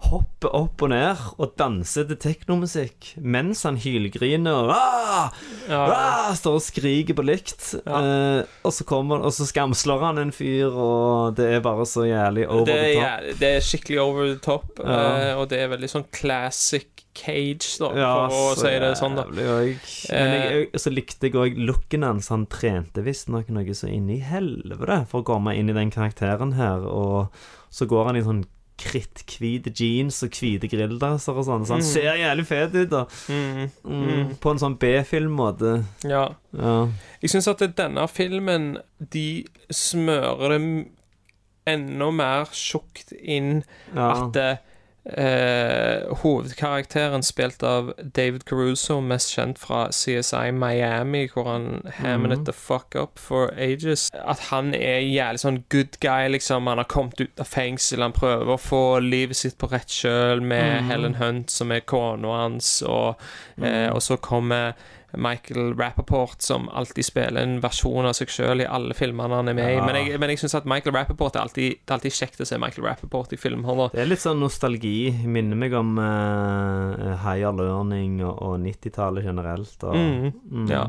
hopper opp og ned og danser til teknomusikk mens han hylgriner og ah! Ja. ah! står og skriker på likt. Eh, og så kommer Og så skamslår han en fyr, og det er bare så jævlig over det, the er, top. Ja, det er skikkelig over the top, Ja. eh, og det er veldig sånn classic Cage, da, Ja, for å si det sånn, da. òg. Men jeg, jeg, så likte jeg òg looken hans. Han trente visstnok noe så inn i helvete for å komme inn i den karakteren her, og så går han i sånn kritthvite jeans og hvite grilldresser og sånn, så han Mm. ser jævlig fet ut, da. Mm. Mm, Mm. På en sånn B-film-måte. Ja. Ja. Jeg syns at denne filmen De smører det enda mer tjukt inn Ja. at eh, hovedkarakteren spilt av David Caruso, mest kjent fra CSI Miami, hvor han hammer mm. it the fuck up for ages. At han er jævlig sånn good guy, liksom. Han har kommet ut av fengsel, han prøver å få livet sitt på rett kjøl med mm. Helen Hunt, som er kona hans, og, eh, Mhm. og så kommer Michael Rappaport som alltid spiller en versjon av seg sjøl i alle filmene han er med i. Ja. Men jeg, men jeg syns at Michael Rappaport er alltid, det er alltid kjekt å se Michael Rappaport i film. Det er litt sånn nostalgi. Minner meg om uh, Higher Learning og, og 90-tallet generelt. Og, Mm, mm. Ja.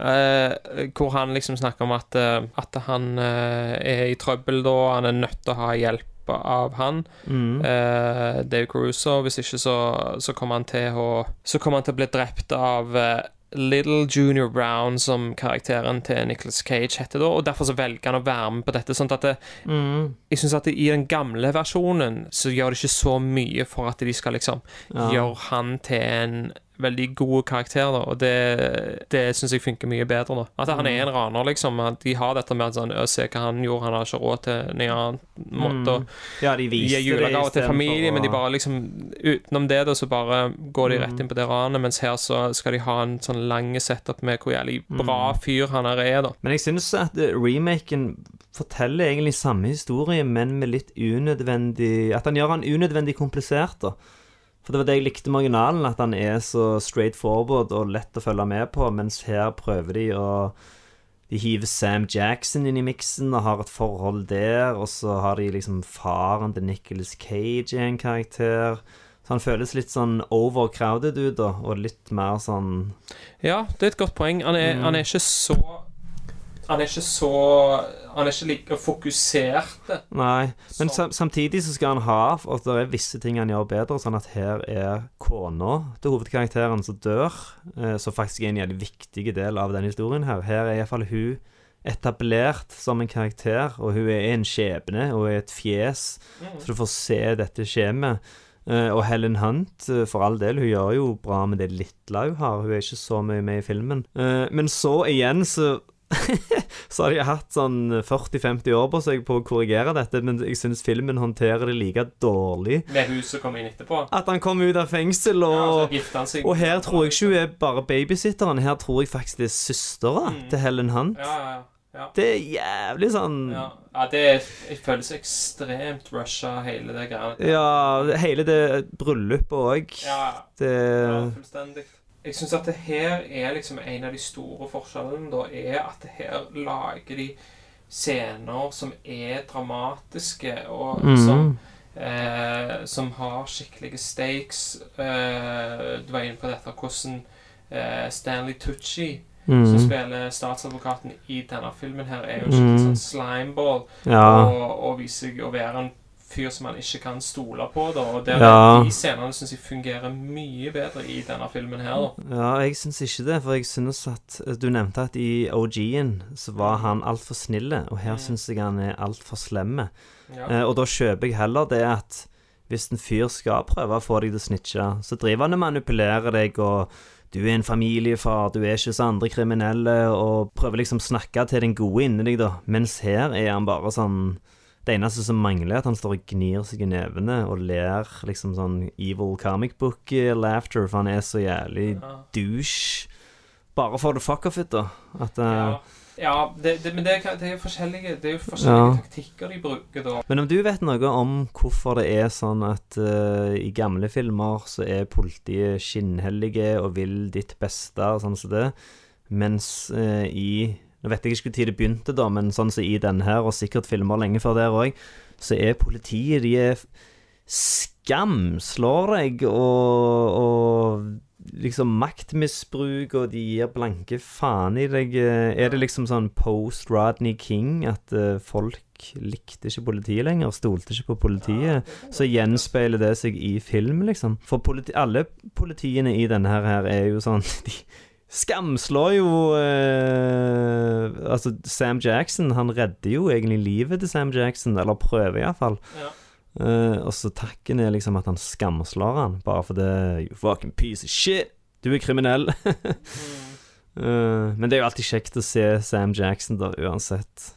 Uh, hvor han liksom snakker om at, uh, at han er i trøbbel da, han er nødt til å ha hjelp av han. Mm. Uh, Dave Caruso. Hvis ikke så, så kommer han til å Så kommer han til å bli drept av eh, Little Junior Brown, som karakteren til Nicholas Cage heter da, og derfor så velger han å være med på dette. Sånn at det, Mm. jeg syns at det, i den gamle versjonen så gjør det ikke så mye for at de skal liksom Ja. gjøre han til en veldig god karakter, da, og det, det syns jeg funker mye bedre. da At han er en raner, liksom. At de har dette med at sånn, «Å, Se hva han gjorde, han har ikke råd til noen annen måte Mm. Ja, de viste gi julegaver til familie, å... men de bare liksom Utenom det, da, så bare går de rett Mm. inn på det ranet, mens her så skal de ha en sånn lang setup med hvor jævlig bra Mm. fyr han her er, da. Men jeg syns at eh, remaken forteller egentlig samme historie, men med litt unødvendig At han gjør han unødvendig komplisert, da. For det var det jeg likte med originalen, at han er så straight forward og lett å følge med på, mens her prøver de å De hiver Sam Jackson inn i miksen og har et forhold der, og så har de liksom faren til Nicholas Cage i en karakter. Så han føles litt sånn overcrowded ut, da, og litt mer sånn Ja, det er et godt poeng. Han er, Mm. han er ikke så Han er ikke så Han er ikke like fokusert. Nei, men sam samtidig så skal han ha at det er visse ting han gjør bedre, sånn at her er kona til hovedkarakteren som dør, eh, som faktisk er en jævlig viktig del av den historien her. Her er iallfall hun etablert som en karakter, og hun er en skjebne og er et fjes, så du får se dette skjemaet. Eh, og Helen Hunt, eh, for all del, hun gjør jo bra med det lille hun har. Hun er ikke så mye med i filmen. Eh, men så igjen så (laughs) så hadde jeg hatt sånn 40-50 år på seg på å korrigere dette, men jeg syns filmen håndterer det like dårlig. Med hun som kom inn etterpå. At han kom ut av fengsel, og, Ja, så seg. og her tror jeg ikke hun er bare babysitteren. Her tror jeg faktisk det er søstera til Helen Hunt. Mm. Ja, ja, ja. ja. Det er jævlig sånn Ja, ja det føles ekstremt rusha, hele det greia. Ja, hele det bryllupet òg. Ja, Det ja, fullstendig. Jeg syns at det her er liksom en av de store forskjellene, da, er at det her lager de scener som er dramatiske, og mm. som eh, Som har skikkelige stakes. Eh, du var inne på dette hvordan eh, Stanley Tucci Mm. som spiller statsadvokaten i denne filmen her, er jo en mm. sånn slimeball. Ja. Og, og viser seg å være en fyr som man ikke kan stole på. Da. Og der, Ja. De scenene syns jeg fungerer mye bedre i denne filmen her. Da. Ja, jeg syns ikke det, for jeg synes at Du nevnte at i OG-en så var han altfor snille, og her syns jeg han er altfor slemme. Ja. Eh, og da kjøper jeg heller det at hvis en fyr skal prøve å få deg til å snitche, så driver han og manipulerer deg og du er en familiefar, du er ikke så andre kriminelle, og prøver liksom å snakke til den gode inni deg, da. Mens her er han bare sånn Det eneste som mangler, er at han står og gnir seg i nevene og ler liksom sånn evil comic book eh, laughter, for han er så jævlig douche. Bare for the fuck of it, da. At eh, Ja, ja det, det, men det, det er jo forskjellige Det er jo forskjellige Ja. taktikker de bruker da. Men om du vet noe om hvorfor det er sånn at uh, i gamle filmer så er politiet skinnhellige og vil ditt beste og sånn som det, mens uh, i Nå vet jeg ikke når det begynte, da, men sånn som i denne her, og sikkert filmer lenge før der òg, så er politiet De er skamslår deg og, og liksom maktmisbruk, og de gir blanke faen i deg. Eh, Er det liksom sånn post Rodney King at eh, folk likte ikke politiet lenger, stolte ikke på politiet? Så gjenspeiler det seg i film, liksom. For politi alle politiene i denne her er jo sånn (laughs) De skamslår jo eh, Altså, Sam Jackson, han redder jo egentlig livet til Sam Jackson, eller prøver iallfall. Ja. Eh, og så takken er liksom at han skamslår han, bare fordi You fucking piece of shit! Du er kriminell. Uh, (laughs) men det er jo alltid kjekt å se Sam Jackson, da, uansett.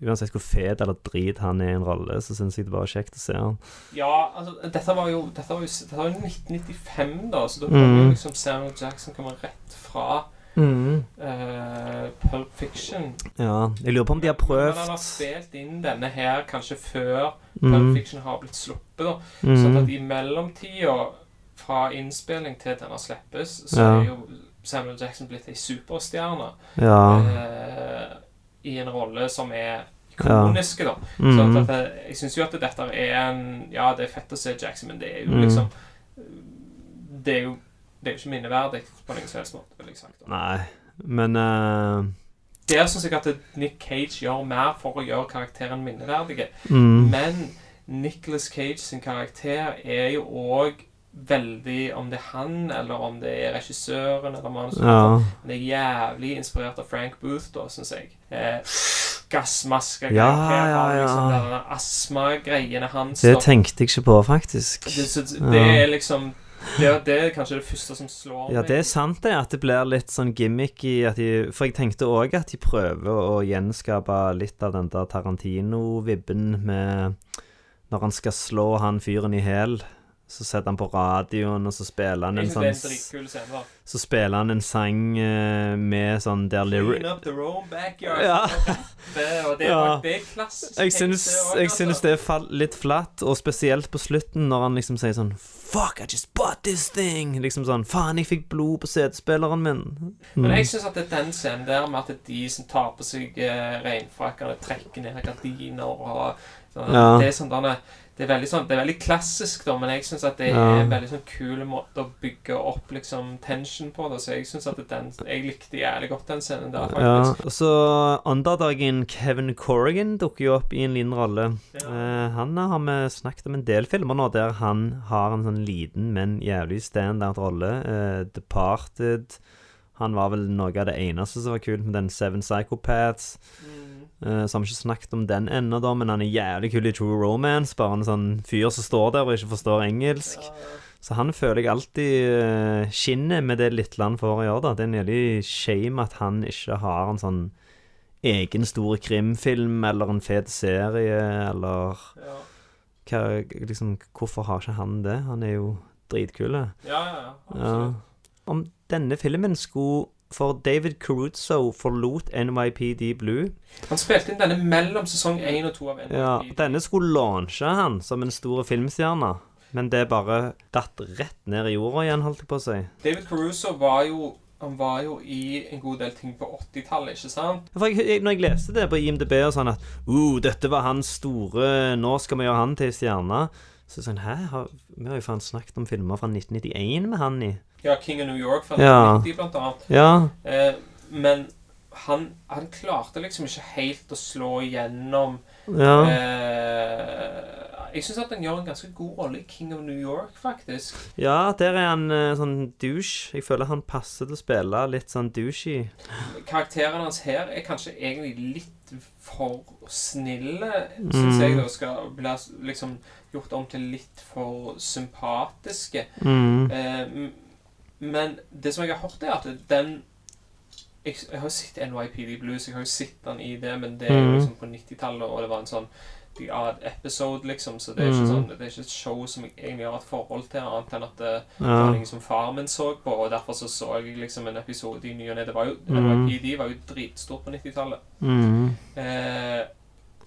Uansett hvor fet eller drit han er i en rolle, så syns jeg det er kjekt å se han. Ja, altså, dette var jo Dette var jo, dette var jo 1995, da, så da kan mm. liksom Samuel Jackson kommer rett fra mm. uh, Pulp Fiction. Ja, jeg lurer på om de har Men han har spilt inn denne her kanskje før mm. Pulp Fiction har blitt sluppet. da Mm. Sånn at i mellomtida fra innspilling til denne slippes, så Ja. er jo Samuel Jackson blitt ei superstjerne Ja. eh, i en rolle som er ikoniske, da. Mhm. Så at, at, jeg syns jo at dette er en Ja, det er fett å se Jackson, men det er jo mm. liksom Det er jo det er jo ikke minneverdig på noen som helst måte, vil jeg sagt. da. Nei, men eh, Der syns jeg at Nick Cage gjør mer for å gjøre karakteren minneverdig. Mm. Men Nicholas Cage sin karakter er jo òg veldig Om det er han, eller om det er regissøren, eller manus Ja. Men det er jævlig inspirert av Frank Booth, da, syns jeg. Eh, gassmaske Ja, ja, ja, liksom astmagreiene hans. Det tenkte jeg ikke på, faktisk. Det, så, Ja. er liksom det, det er kanskje det første som slår meg. Ja, det er sant det, at det blir litt sånn gimmicky at de, For jeg tenkte òg at de prøver å gjenskape litt av den der Tarantino-vibben med Når han skal slå han fyren i hæl, så setter han på radioen, og så spiller han en sånn. Så spiller han en sang eh, med sånn der lyric Clean up the room backyard. Ja. (laughs) Det, og det, Ja. det er klassisk. Jeg syns, det jeg altså. syns det er litt flatt, og spesielt på slutten, når han liksom sier sånn Fuck, I just bought this thing! Liksom sånn Faen, jeg fikk blod på CD-spilleren min. Men Mm. jeg syns at det er den scenen der med at de som tar på seg eh, regnfrakkene, trekker ned gardiner og sånn, Ja. Det er sånn derne- det er veldig sånn Det er veldig klassisk, da, men jeg syns at det er en veldig sånn kul måte å bygge opp liksom tension på. Da. Så jeg syns at den Jeg likte jævlig godt den scenen der, faktisk. Ja, og så underdagen Kevin Corrigan dukker jo opp i en liten rolle. Eh, han har vi snakket om en del filmer nå der han har en sånn liten, men jævlig standard-rolle. Eh, Departed. Han var vel noe av det eneste som var kult med den Seven Psychopaths. Eh, så har vi ikke snakket om den ennå, da, men han er jævlig kul i True Romance. Bare en sånn fyr som står der og ikke forstår engelsk. Så han føler jeg alltid eh, skinner med det lille han får å gjøre. da Det er en jævlig shame at han ikke har en sånn egen store krimfilm eller en fet serie, eller hva, liksom, Hvorfor har ikke han det? Han er jo dritkul. Ja, ja, ja, absolutt. Om denne filmen skulle For David Caruso forlot NYPD Blue Han spilte inn denne mellom sesong 1 og 2 av NYPD. Ja, denne skulle launche han som en stor filmstjerne, men det bare datt rett ned i jorda igjen, holdt jeg på å si. David Caruso var jo han var jo i en god del ting på 80-tallet, ikke sant? For jeg, jeg, når jeg leste det på IMDb og sånn at uh, dette var hans store Nå skal vi gjøre han til stjerne. Så sånn, hæ? Har, vi har jo faen snakket om filmer fra 1991 med han i. Ja, King of New York fra Ja. 1990, blant annet. Ja. Eh, men han, han klarte liksom ikke helt å slå igjennom Ja. eh, Jeg syns at han gjør en ganske god rolle i King of New York, faktisk. Ja, der er han eh, sånn douche. Jeg føler han passer til å spille litt sånn douchey. Karakteren hans her er kanskje egentlig litt for snille, Mm. syns jeg. Det Skal bli liksom gjort om til litt for sympatiske. Mm. Eh, men det som jeg har hørt, er at den jeg, jeg har jo sett NYPD Blues, jeg har jo sett den i det, men det er jo Mm. liksom på 90-tallet, og det var en sånn The Odd Episode, liksom, så det er ikke Mm. sånn Det er ikke et show som jeg egentlig har et forhold til, annet enn at det, var noe som far min så på, og derfor så så jeg liksom en episode i ny og ne. Det var jo. NYPD var jo dritstort på 90-tallet. Mm. Eh,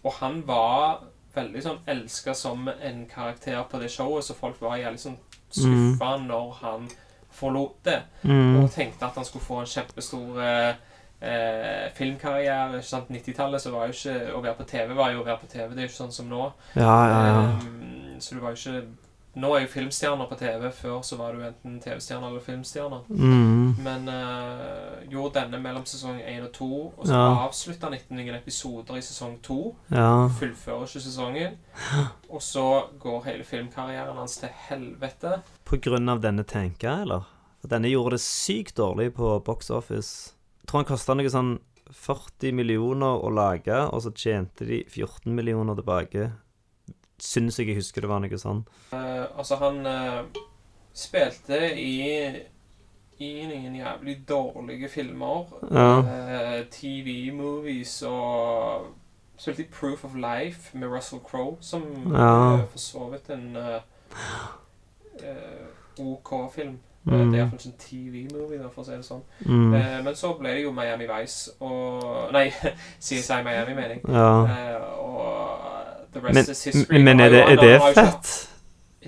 og han var veldig sånn elska som en karakter på det showet, så folk var jævlig sånn skuffa når han forlot det. Mm. Og tenkte at han skulle få en kjempestor eh, eh, filmkarriere. Ikke sant? 90-tallet så var jo ikke Å være på TV var jo å være på TV. Det er jo ikke sånn som nå. Ja, ja, ja. Um, så du var jo ikke Nå er jo filmstjerner på TV. Før så var du enten TV-stjerner eller filmstjerner. Mm. Men uh, gjorde denne mellom sesong 1 og 2, og så Ja. avslutta han etter noen episoder i sesong 2. Ja. Fullfører ikke sesongen. (gasps) Og så går hele filmkarrieren hans til helvete. På grunn av denne tenka, eller? For denne gjorde det sykt dårlig på box office. Jeg tror han kosta noe sånn 40 millioner å lage, og så tjente de 14 millioner tilbake. Syns jeg jeg husker det var noe sånn. Uh, altså, han uh, spilte i i noen jævlig dårlige filmer. Ja. Uh, TV-movies og Spilte i Proof of Life med Russell Crowe, som Ja. for så vidt en eh, eh, OK-film. Mm. Det er iallfall ikke en TV-movie, for å si det sånn. Mm. Eh, men så ble det jo Miami Vice og Nei, (laughs) CSI Miami, mener jeg. Ja. Eh, og The Rest Men, men er det, er det fett?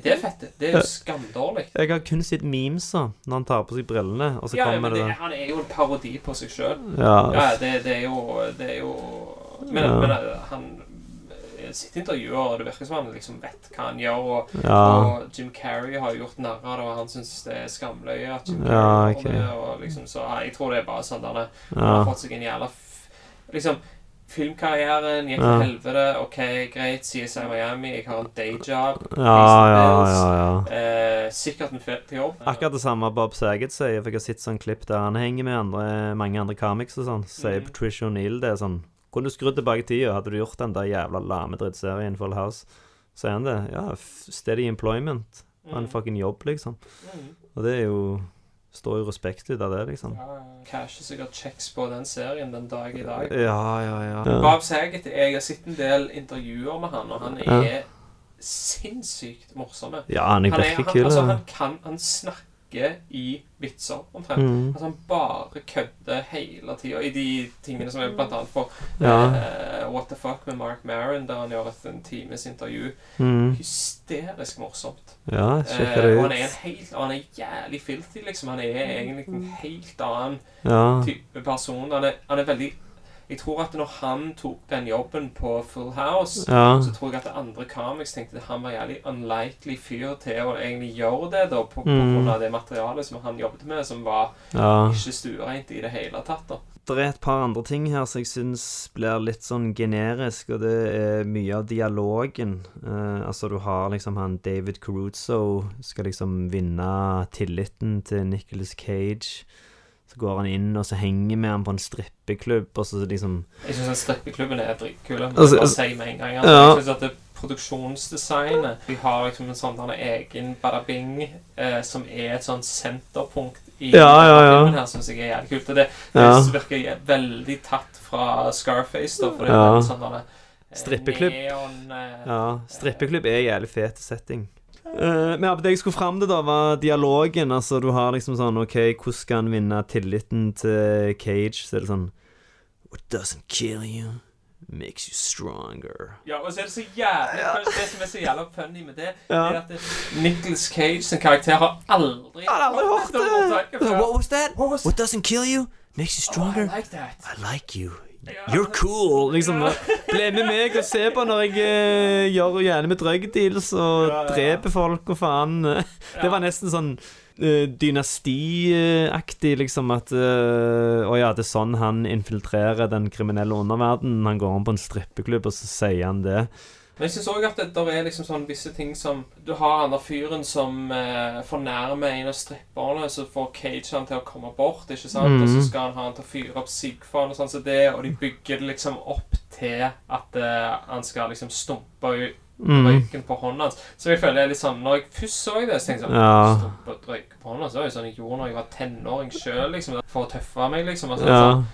Det er fett. Det er jo skamdårlig. Jeg har kun sett memes da, når han tar på seg brillene, og så Ja, ja, kommer det, det han er jo en parodi på seg sjøl. Ja. det, det er jo Det er jo Men, Ja. men han han i sitt intervjuer, og det virker som han liksom vet hva han gjør. Og, Ja. og Jim Carrey har jo gjort narr av det, og han syns det er skamløye at Jim Ja, Carrey ok. gjør det. Og liksom, så jeg tror det er bare sånn Han Ja. har fått seg en jævla Liksom Filmkarrieren gikk til helvete. OK, greit. CSI Miami. Jeg har en dayjob. Ja, ja, ja, ja. Eh, sikkert en fet jobb. Akkurat det samme Bob Saget sier, for jeg har sett sånn klipp der han henger med andre, mange andre comics og sånn. Sier mm. Patricia O'Neill det er sånn Kunne du skrudd tilbake tida, hadde du gjort den der jævla lame drittserien Full House? Sier han det? Ja, steady employment. Og en Mhm. fucking jobb, liksom. Mhm. Og det er jo Står jo respekt ut av det, liksom. Ja, Casher sikkert checks på den serien den dag i dag. Ja, ja, ja. ja. Bob Saget, jeg har sett en del intervjuer med han, og han Ja. er sinnssykt morsom. Ja, han er virkelig kul, Altså, han kan Han snakker i vitser, omtrent. Mm. Altså, han bare kødder hele tida i de tingene som er blant annet på Ja. uh, What the Fuck med Mark Maron, der han gjør et en times intervju. Mm. Hysterisk morsomt. Ja, sjekk Eh, det og ut. han er en helt han er jævlig filthy, liksom. Han er egentlig en helt annen Ja. type person. Han er, han er veldig Jeg tror at når han tok den jobben på Full House, Ja. så tror jeg at andre comics tenkte at han var jævlig unlikely fyr til å egentlig gjøre det, da, på, på Mm. grunn av det materialet som han jobbet med, som var Ja. ikke stuereint i det hele tatt. da. Det er et par andre ting her som jeg syns blir litt sånn generisk, og det er mye av dialogen. Uh, altså, du har liksom han David Caruso skal liksom vinne tilliten til Nicholas Cage. Så går han inn, og så henger med han på en strippeklubb, og så liksom Jeg syns strippeklubben er dritkul. jeg Altså, bare altså- si med en gang. Altså, Ja. Jeg synes at det produksjonsdesignet Vi har liksom en sånn egen badabing eh, som er et sånn senterpunkt i Ja, ja, ja. filmen her, syns jeg er jævlig kult. Og det, det Ja. virker veldig tatt fra Scarface, da, for det er Ja. sånn eh, Strippeklubb. Neon eh, Ja, strippeklubb er jævlig fet setting. Eh, men ja, det jeg skulle fram til, da, var dialogen. Altså, du har liksom sånn OK, hvordan skal han vinne tilliten til Cage? Så er det sånn What doesn't kill you makes you stronger. Ja, og så er det så jævlig Det som er så jævla funny med det, Ja. er at det, Nicholas Cage sin karakter har aldri har aldri hørt det! What was that? What was? What doesn't kill you makes you stronger. Oh, I like that. I like you. You're cool. Liksom, Bli med meg og se på når jeg eh, gjør gjerne med drug deals og Ja, ja, ja. dreper folk og faen. Det var nesten sånn uh, dynastiaktig, liksom, at eh, Å ja, det er sånn han infiltrerer den kriminelle underverdenen. Han går om på en strippeklubb, og så sier han det. Men jeg syns òg at det der er liksom sånn visse ting som Du har han der fyren som eh, fornærmer en av stripperne, så får Cage han til å komme bort, ikke sant? Og så Mhm. skal han ha han til å fyre opp Sigfan og sånn som det, og de bygger det liksom opp til at eh, han skal liksom stumpe ut Mhm. røyken på hånda hans. Så jeg føler det er litt sånn Når jeg først så det, så tenkte jeg sånn Ja. Stumpe røyken på hånda, så var det sånn jeg gjorde når jeg var tenåring sjøl, liksom, for å tøffe meg, liksom. Og sånn, Ja. sånn.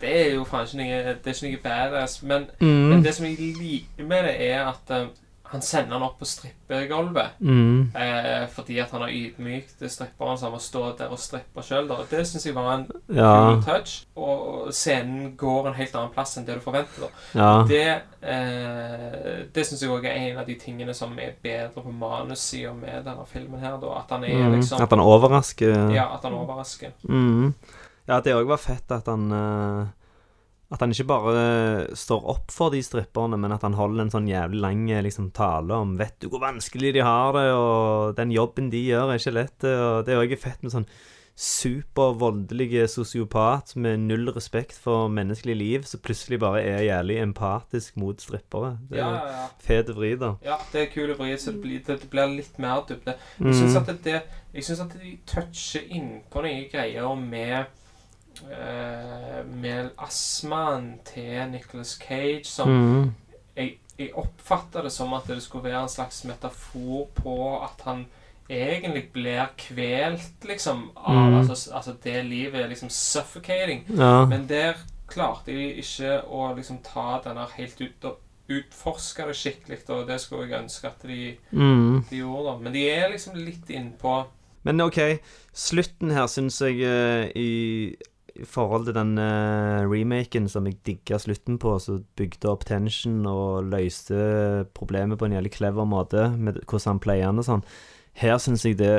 Det er jo faen ikke noe Det er ikke noe badass. Men, Mm. men det som jeg liker med det, er at um, han sender han opp på strippegulvet. Mm. Eh, fordi at han har ydmykt stripperen, så han må stå der og strippe sjøl. Det syns jeg var en Ja. cool touch. Og scenen går en helt annen plass enn det du forventer. Ja. Det, eh, det syns jeg òg er en av de tingene som er bedre på manussida med denne filmen her. Da. At han er Mm. liksom At han overrasker. Ja, at han overrasker. Mm. Ja, det òg var fett at han eh, At han ikke bare står opp for de stripperne, men at han holder en sånn jævlig lang eh, liksom, tale om Vet du hvor vanskelig de har det, og den jobben de gjør, er ikke lett. Og det er òg fett med sånn supervoldelige sosiopat med null respekt for menneskelig liv, som plutselig bare er jævlig empatisk mot strippere. Det er Ja, ja, ja. fet vri, da. Ja, det er kule vri, så det blir, det, blir litt mer dybde. Mm. Jeg syns at det Jeg synes at de toucher innpå noen greier med eh, Med astmaen til Nicholas Cage som Mm. jeg, jeg oppfatter det som at det skulle være en slags metafor på at han egentlig blir kvelt, liksom, av Mm. altså, altså det livet er liksom suffocating. Ja. Men der klarte de ikke å liksom ta denne helt ut og utforske det skikkelig, og det skulle jeg ønske at de, Mm. de gjorde. da. Men de er liksom litt innpå Men OK, slutten her syns jeg uh, i i forhold til den eh, remaken som jeg digga slutten på, som bygde opp tension og løste problemet på en jævlig clever måte, med hvordan han pleier den og sånn. Her syns jeg det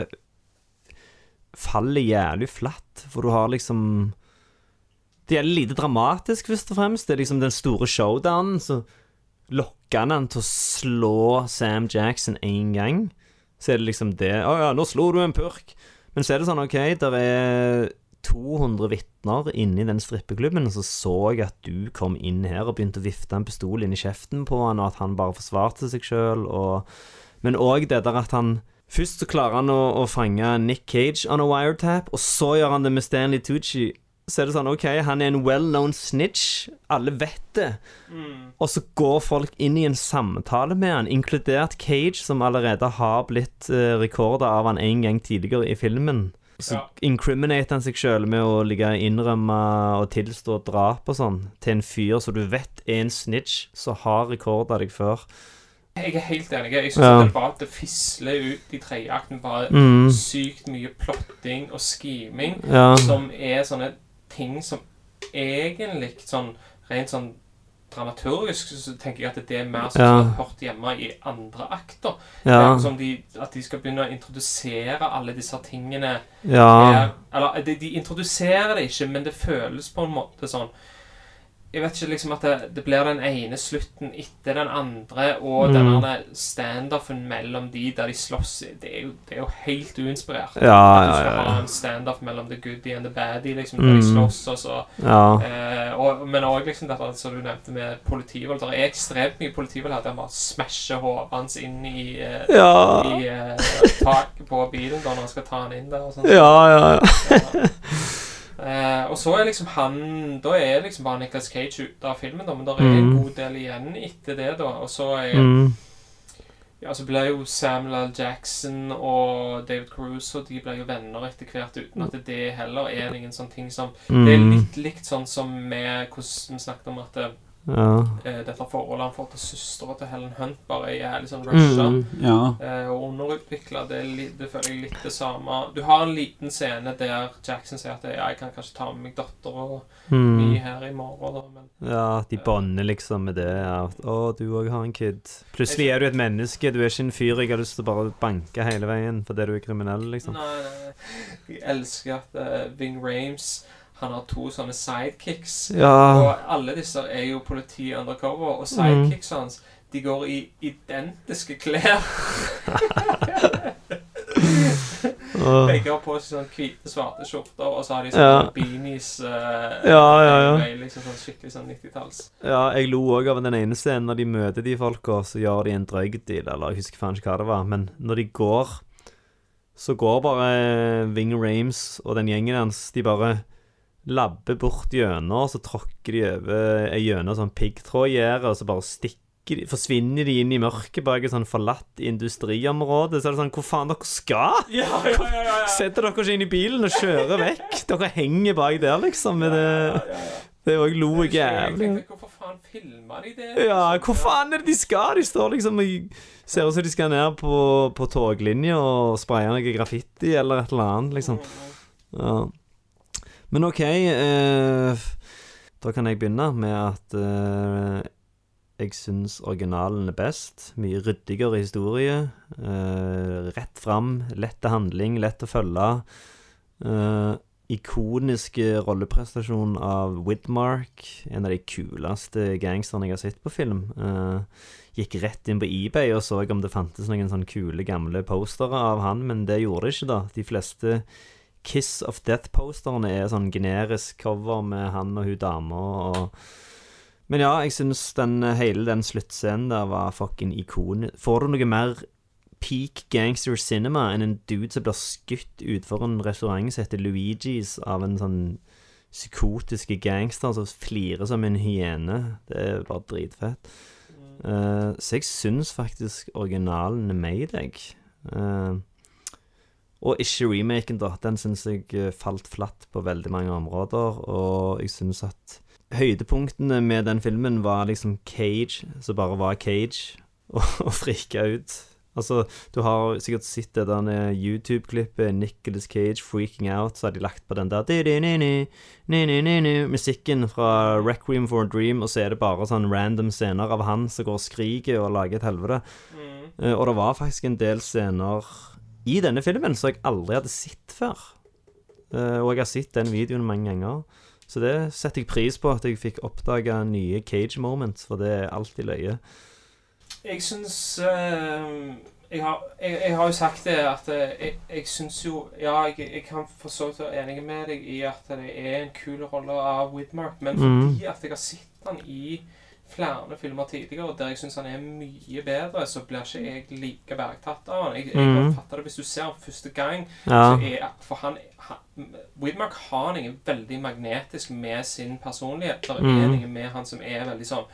faller jævlig flatt, for du har liksom Det er lite dramatisk, først og fremst. Det er liksom den store showdownen, så lokker han han til å slå Sam Jackson én gang. Så er det liksom det. 'Å ja, nå slo du en purk.' Men så er det sånn, OK, der er 200 vitner inne i den strippeklubben, og så så at du kom inn her og begynte å vifte en pistol inn i kjeften på han, og at han bare forsvarte seg sjøl, og Men òg det der at han Først så klarer han å, å fange Nick Cage on a wiretap, og så gjør han det med Stanley Tucci. Så er det sånn, OK, han er en well-known snitch. Alle vet det. Og så går folk inn i en samtale med han, inkludert Cage, som allerede har blitt uh, rekorda av han en gang tidligere i filmen. Så Ja. incriminate han seg sjøl med å ligge innrømme og tilstå drap og sånn til en fyr som du vet er en snitch som har rekorda deg før. Jeg er helt enig. Jeg syns Ja. det bare det fisler ut i tredje akten. Bare Mm. sykt mye plotting og scheming Ja. som er sånne ting som egentlig sånn rent sånn dramaturgisk så tenker jeg at det er mer som Ja. har hørt hjemme i andre akter. Ja. Som de, at de skal begynne å introdusere alle disse tingene Ja. her. Eller de, de introduserer det ikke, men det føles på en måte sånn Jeg vet ikke liksom at det, det blir den ene slutten etter den andre, og Mm. denne standoffen mellom de der de slåss Det er jo, det er jo helt uinspirert. Ja, at du skal ja, ja. ha en standoff mellom the goodie and the baddie, liksom, der de Mm. slåss, og så Ja. eh, og, Men òg liksom dette som du nevnte med politivold. Det er ekstremt mye politivold her der man smasher hodet hans inn i, eh, Ja. i eh, taket på bilen da når han skal ta han inn der. Og sånn. Ja, ja, ja. (laughs) Eh, og så er liksom han Da er liksom bare Nicolas Cage ute av filmen, da, men det er en Mm. god del igjen etter det, da. Og så er Mm. Ja, så ble jo Samuel L. Jackson og David Caruso De ble jo venner etter hvert, uten at det heller er ingen sånn ting som Det er Mm. litt likt sånn som med hvordan vi snakket om at det, Ja. eh, dette forholdet han får til søstera til Helen Hunt, bare er liksom sånn rusha Mm, ja. eh, og underutvikla. Det, det føler jeg litt det samme. Du har en liten scene der Jackson sier at jeg kan kanskje ta med meg dattera Mm. mi her i morgen, da, men Ja, at de bånder liksom med det. Ja. 'Å, du òg har en kid'. Plutselig er du et menneske. Du er ikke en fyr jeg har lyst til å bare banke hele veien fordi du er kriminell, liksom. Nei, nei. Jeg elsker at eh, Ving Rames han har to sånne sidekicks. Ja. Og alle disse er jo politi undercover. Og sidekicks hans de går i identiske klær. Begge har på seg sånn hvite, svarte skjorter, og så har de Ja. sånne beanies. Uh, Ja, ja, ja. med Liksom sånn skikkelig sånn 90-talls. Ja, jeg lo òg av den ene scenen når de møter de folka, så gjør de en drøy deal, eller jeg husker faen ikke hva det var, men når de går, så går bare Ving Rames og den gjengen hans, de bare labber bort gjennom, så tråkker de over gjennom sånn piggtrådgjerde, og så bare stikker de, forsvinner de inn i mørket bak et sånn forlatt industriområde. Så er det sånn Hvor faen dere skal? (laughs) Ja, ja, ja, ja, ja. Setter dere ikke inn i bilen og kjører vekk? Dere henger bak der, liksom. Med det Det òg lo jeg Jeg jævlig. Hvorfor faen filma de det? Ja, hvor faen er det de skal? De står liksom og Ser ut som de skal ned på, på toglinja og spraye noe graffiti eller et eller annet, liksom. Ja. Men OK eh, Da kan jeg begynne med at eh, jeg syns originalen er best. Mye ryddigere historie. eh, rett fram, lett til handling, lett å følge. Uh, ikoniske rolleprestasjon av Widmark. En av de kuleste gangsterne jeg har sett på film. Eh, gikk rett inn på eBay og så om det fantes noen sånne kule, gamle postere av han, men det gjorde det ikke, da. De fleste Kiss of Death-posterne er sånn generisk cover med han og hun dama og Men ja, jeg syns den, hele den sluttscenen der var fucking ikon. Får du noe mer peak gangster cinema enn en dude som blir skutt utfor en restaurant som heter Luigi's av en sånn psykotiske gangster som flirer som en hyene. Det er bare dritfett. Uh, så jeg syns faktisk originalen er Maydag. Uh, og ikke remaken, da. Den syns jeg eh, falt flatt på veldig mange områder. Og jeg syns at høydepunktene med den filmen var liksom Cage, som bare var Cage, (laughs) og, og frika ut. Altså, du har sikkert sett det der YouTube-klippet Nicholas Cage freaking out, så har de lagt på den der musikken fra Requiem for a Dream, og så er det bare sånn random scener av han som går og skriker og lager et helvete. Eh, og det var faktisk en del scener i denne filmen som jeg aldri hadde sett før. Eh, og jeg har sett den videoen mange ganger. Så det setter jeg pris på, at jeg fikk oppdage nye Cage moments, for det er alltid løye. Jeg syns uh, jeg, har, jeg, jeg har jo sagt det at eh, jeg, jeg syns jo Ja, jeg, jeg kan for så vidt være enig med deg i at det er en kul rolle av Widmark, men Mhm. fordi at jeg har sett han i flere filmer tidligere der jeg syns han er mye bedre, så blir ikke jeg like bergtatt av han. Jeg, jeg mm. fatter det hvis du ser han første gang, Ja. er For han, han Widmark har noe veldig magnetisk med sin personlighet. Det er Mhm. noe med han som er veldig sånn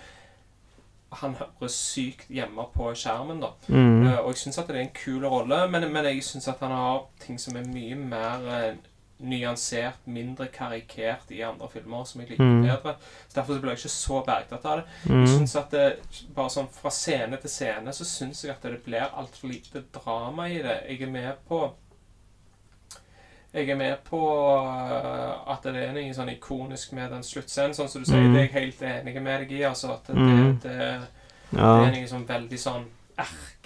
han høres sykt hjemme på skjermen, da. Mm. Uh, og jeg syns at det er en kul rolle, men, men jeg syns at han har ting som er mye mer eh, nyansert, mindre karikert i andre filmer, som jeg liker mm. bedre. Så Derfor så ble jeg ikke så bergtatt av det. Mm. Jeg synes at det, bare sånn Fra scene til scene så syns jeg at det blir altfor lite drama i det. Jeg er med på jeg er med på eh, at det er noe sånn ikonisk med den sluttscenen, sånn som du sier. mm. Det er jeg helt enig med deg i. altså at det, Mhm. det, det, Ja. det er noe sånn veldig sånn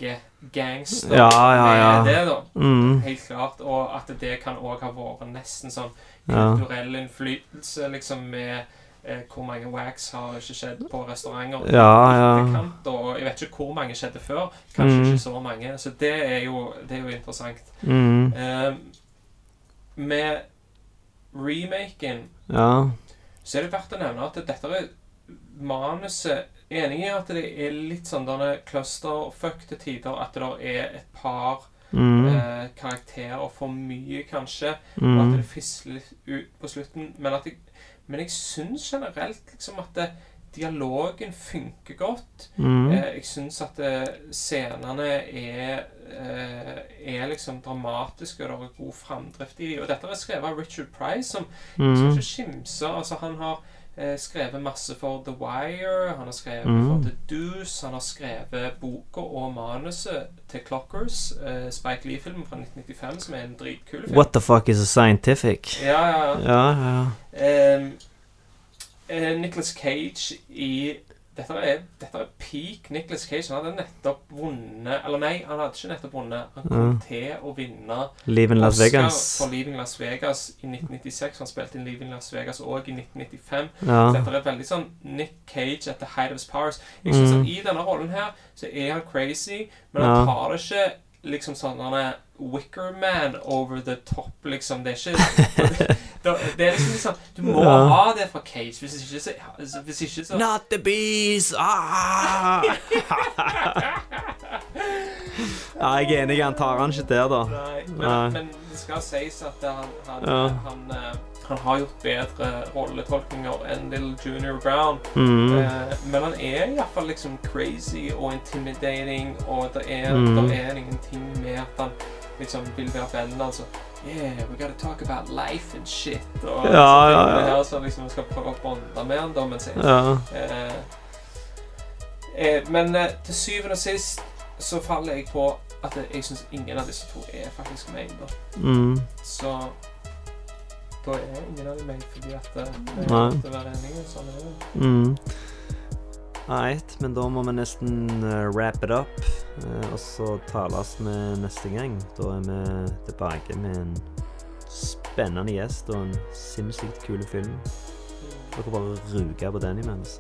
erkegangster Ja, ja, ja. med det, da. Mm. Helt klart. Og at det kan òg ha vært nesten sånn kulturell innflytelse, liksom med eh, hvor mange wax har ikke skjedd på restauranter Ja, ja. og jeg vet ikke hvor mange skjedde før. Kanskje mm. ikke så mange. Så det er jo, det er jo interessant. Mm. Eh, med remaken Ja. så er det verdt å nevne at dette er manuset Enig i at det er litt sånn denne clusterfuck til tider. At det er et par mm. eh, karakterer for mye, kanskje. Og Mhm. at det fisler litt ut på slutten. Men, at jeg, men jeg syns generelt liksom at det, dialogen funker godt. Mm. Eh, jeg syns at eh, scenene er eh, er liksom dramatiske, og det er god framdrift i dem. Og dette er skrevet av Richard Price, som jeg skal Mhm. ikke skimse. Altså, han har eh, skrevet masse for The Wire, han har skrevet mm. for The Deuce, han har skrevet boka og manuset til Clockers, eh, Spike Lee-filmen fra 1995, som er en dritkul film. What the fuck is a scientific? Ja, ja, Ja, ja. ja. eh, Nicolas Cage i dette er, dette er peak Nicolas Cage. Han hadde nettopp vunnet Eller nei, han hadde ikke nettopp vunnet. Han kom mm. til å vinne Leaving Las Oscar Vegas. for Leaving Las Vegas i 1996. Han spilte inn Leaving Las Vegas òg i 1995. Ja. Så dette er veldig sånn Nick Cage at the height of his powers. Jeg synes Mm. at I denne rollen her så er han crazy, men Ja. han tar det ikke liksom sånn Han er Wickerman over the top, liksom. Det er ikke (laughs) det, det er liksom liksom Du må Ja. ha det fra Case, Hvis ikke så, altså, hvis ikke så Not the bees! Ah! ja, jeg er enig. Han tar han ikke der, da. Nei, men, Nei. men det skal sies at han, han, Ja. han, eh, han har gjort bedre rolletolkninger enn Little Junior Brown. Mhm. Eh, men han er iallfall liksom crazy og intimidating, og det er, mm. er ingenting med at han liksom vil være vennen altså Yeah, we gotta talk about life and shit. Og Ja, så ja, tingene ja. Her, så liksom skal prøve å bonde med han, da, mens jeg Ja. eh, eh, Men eh, til syvende og sist så faller jeg på at jeg syns ingen av disse to er faktisk meg, Da. Mhm. Så da er ingen av dem meg fordi at det er nødt å være enige. Sånn er det. Mm. Right, men da må vi nesten eh, wrap it up. eh, og så tales vi neste gang. Da er vi tilbake med en spennende gjest og en sinnssykt kul film. Dere bare ruger på den imens.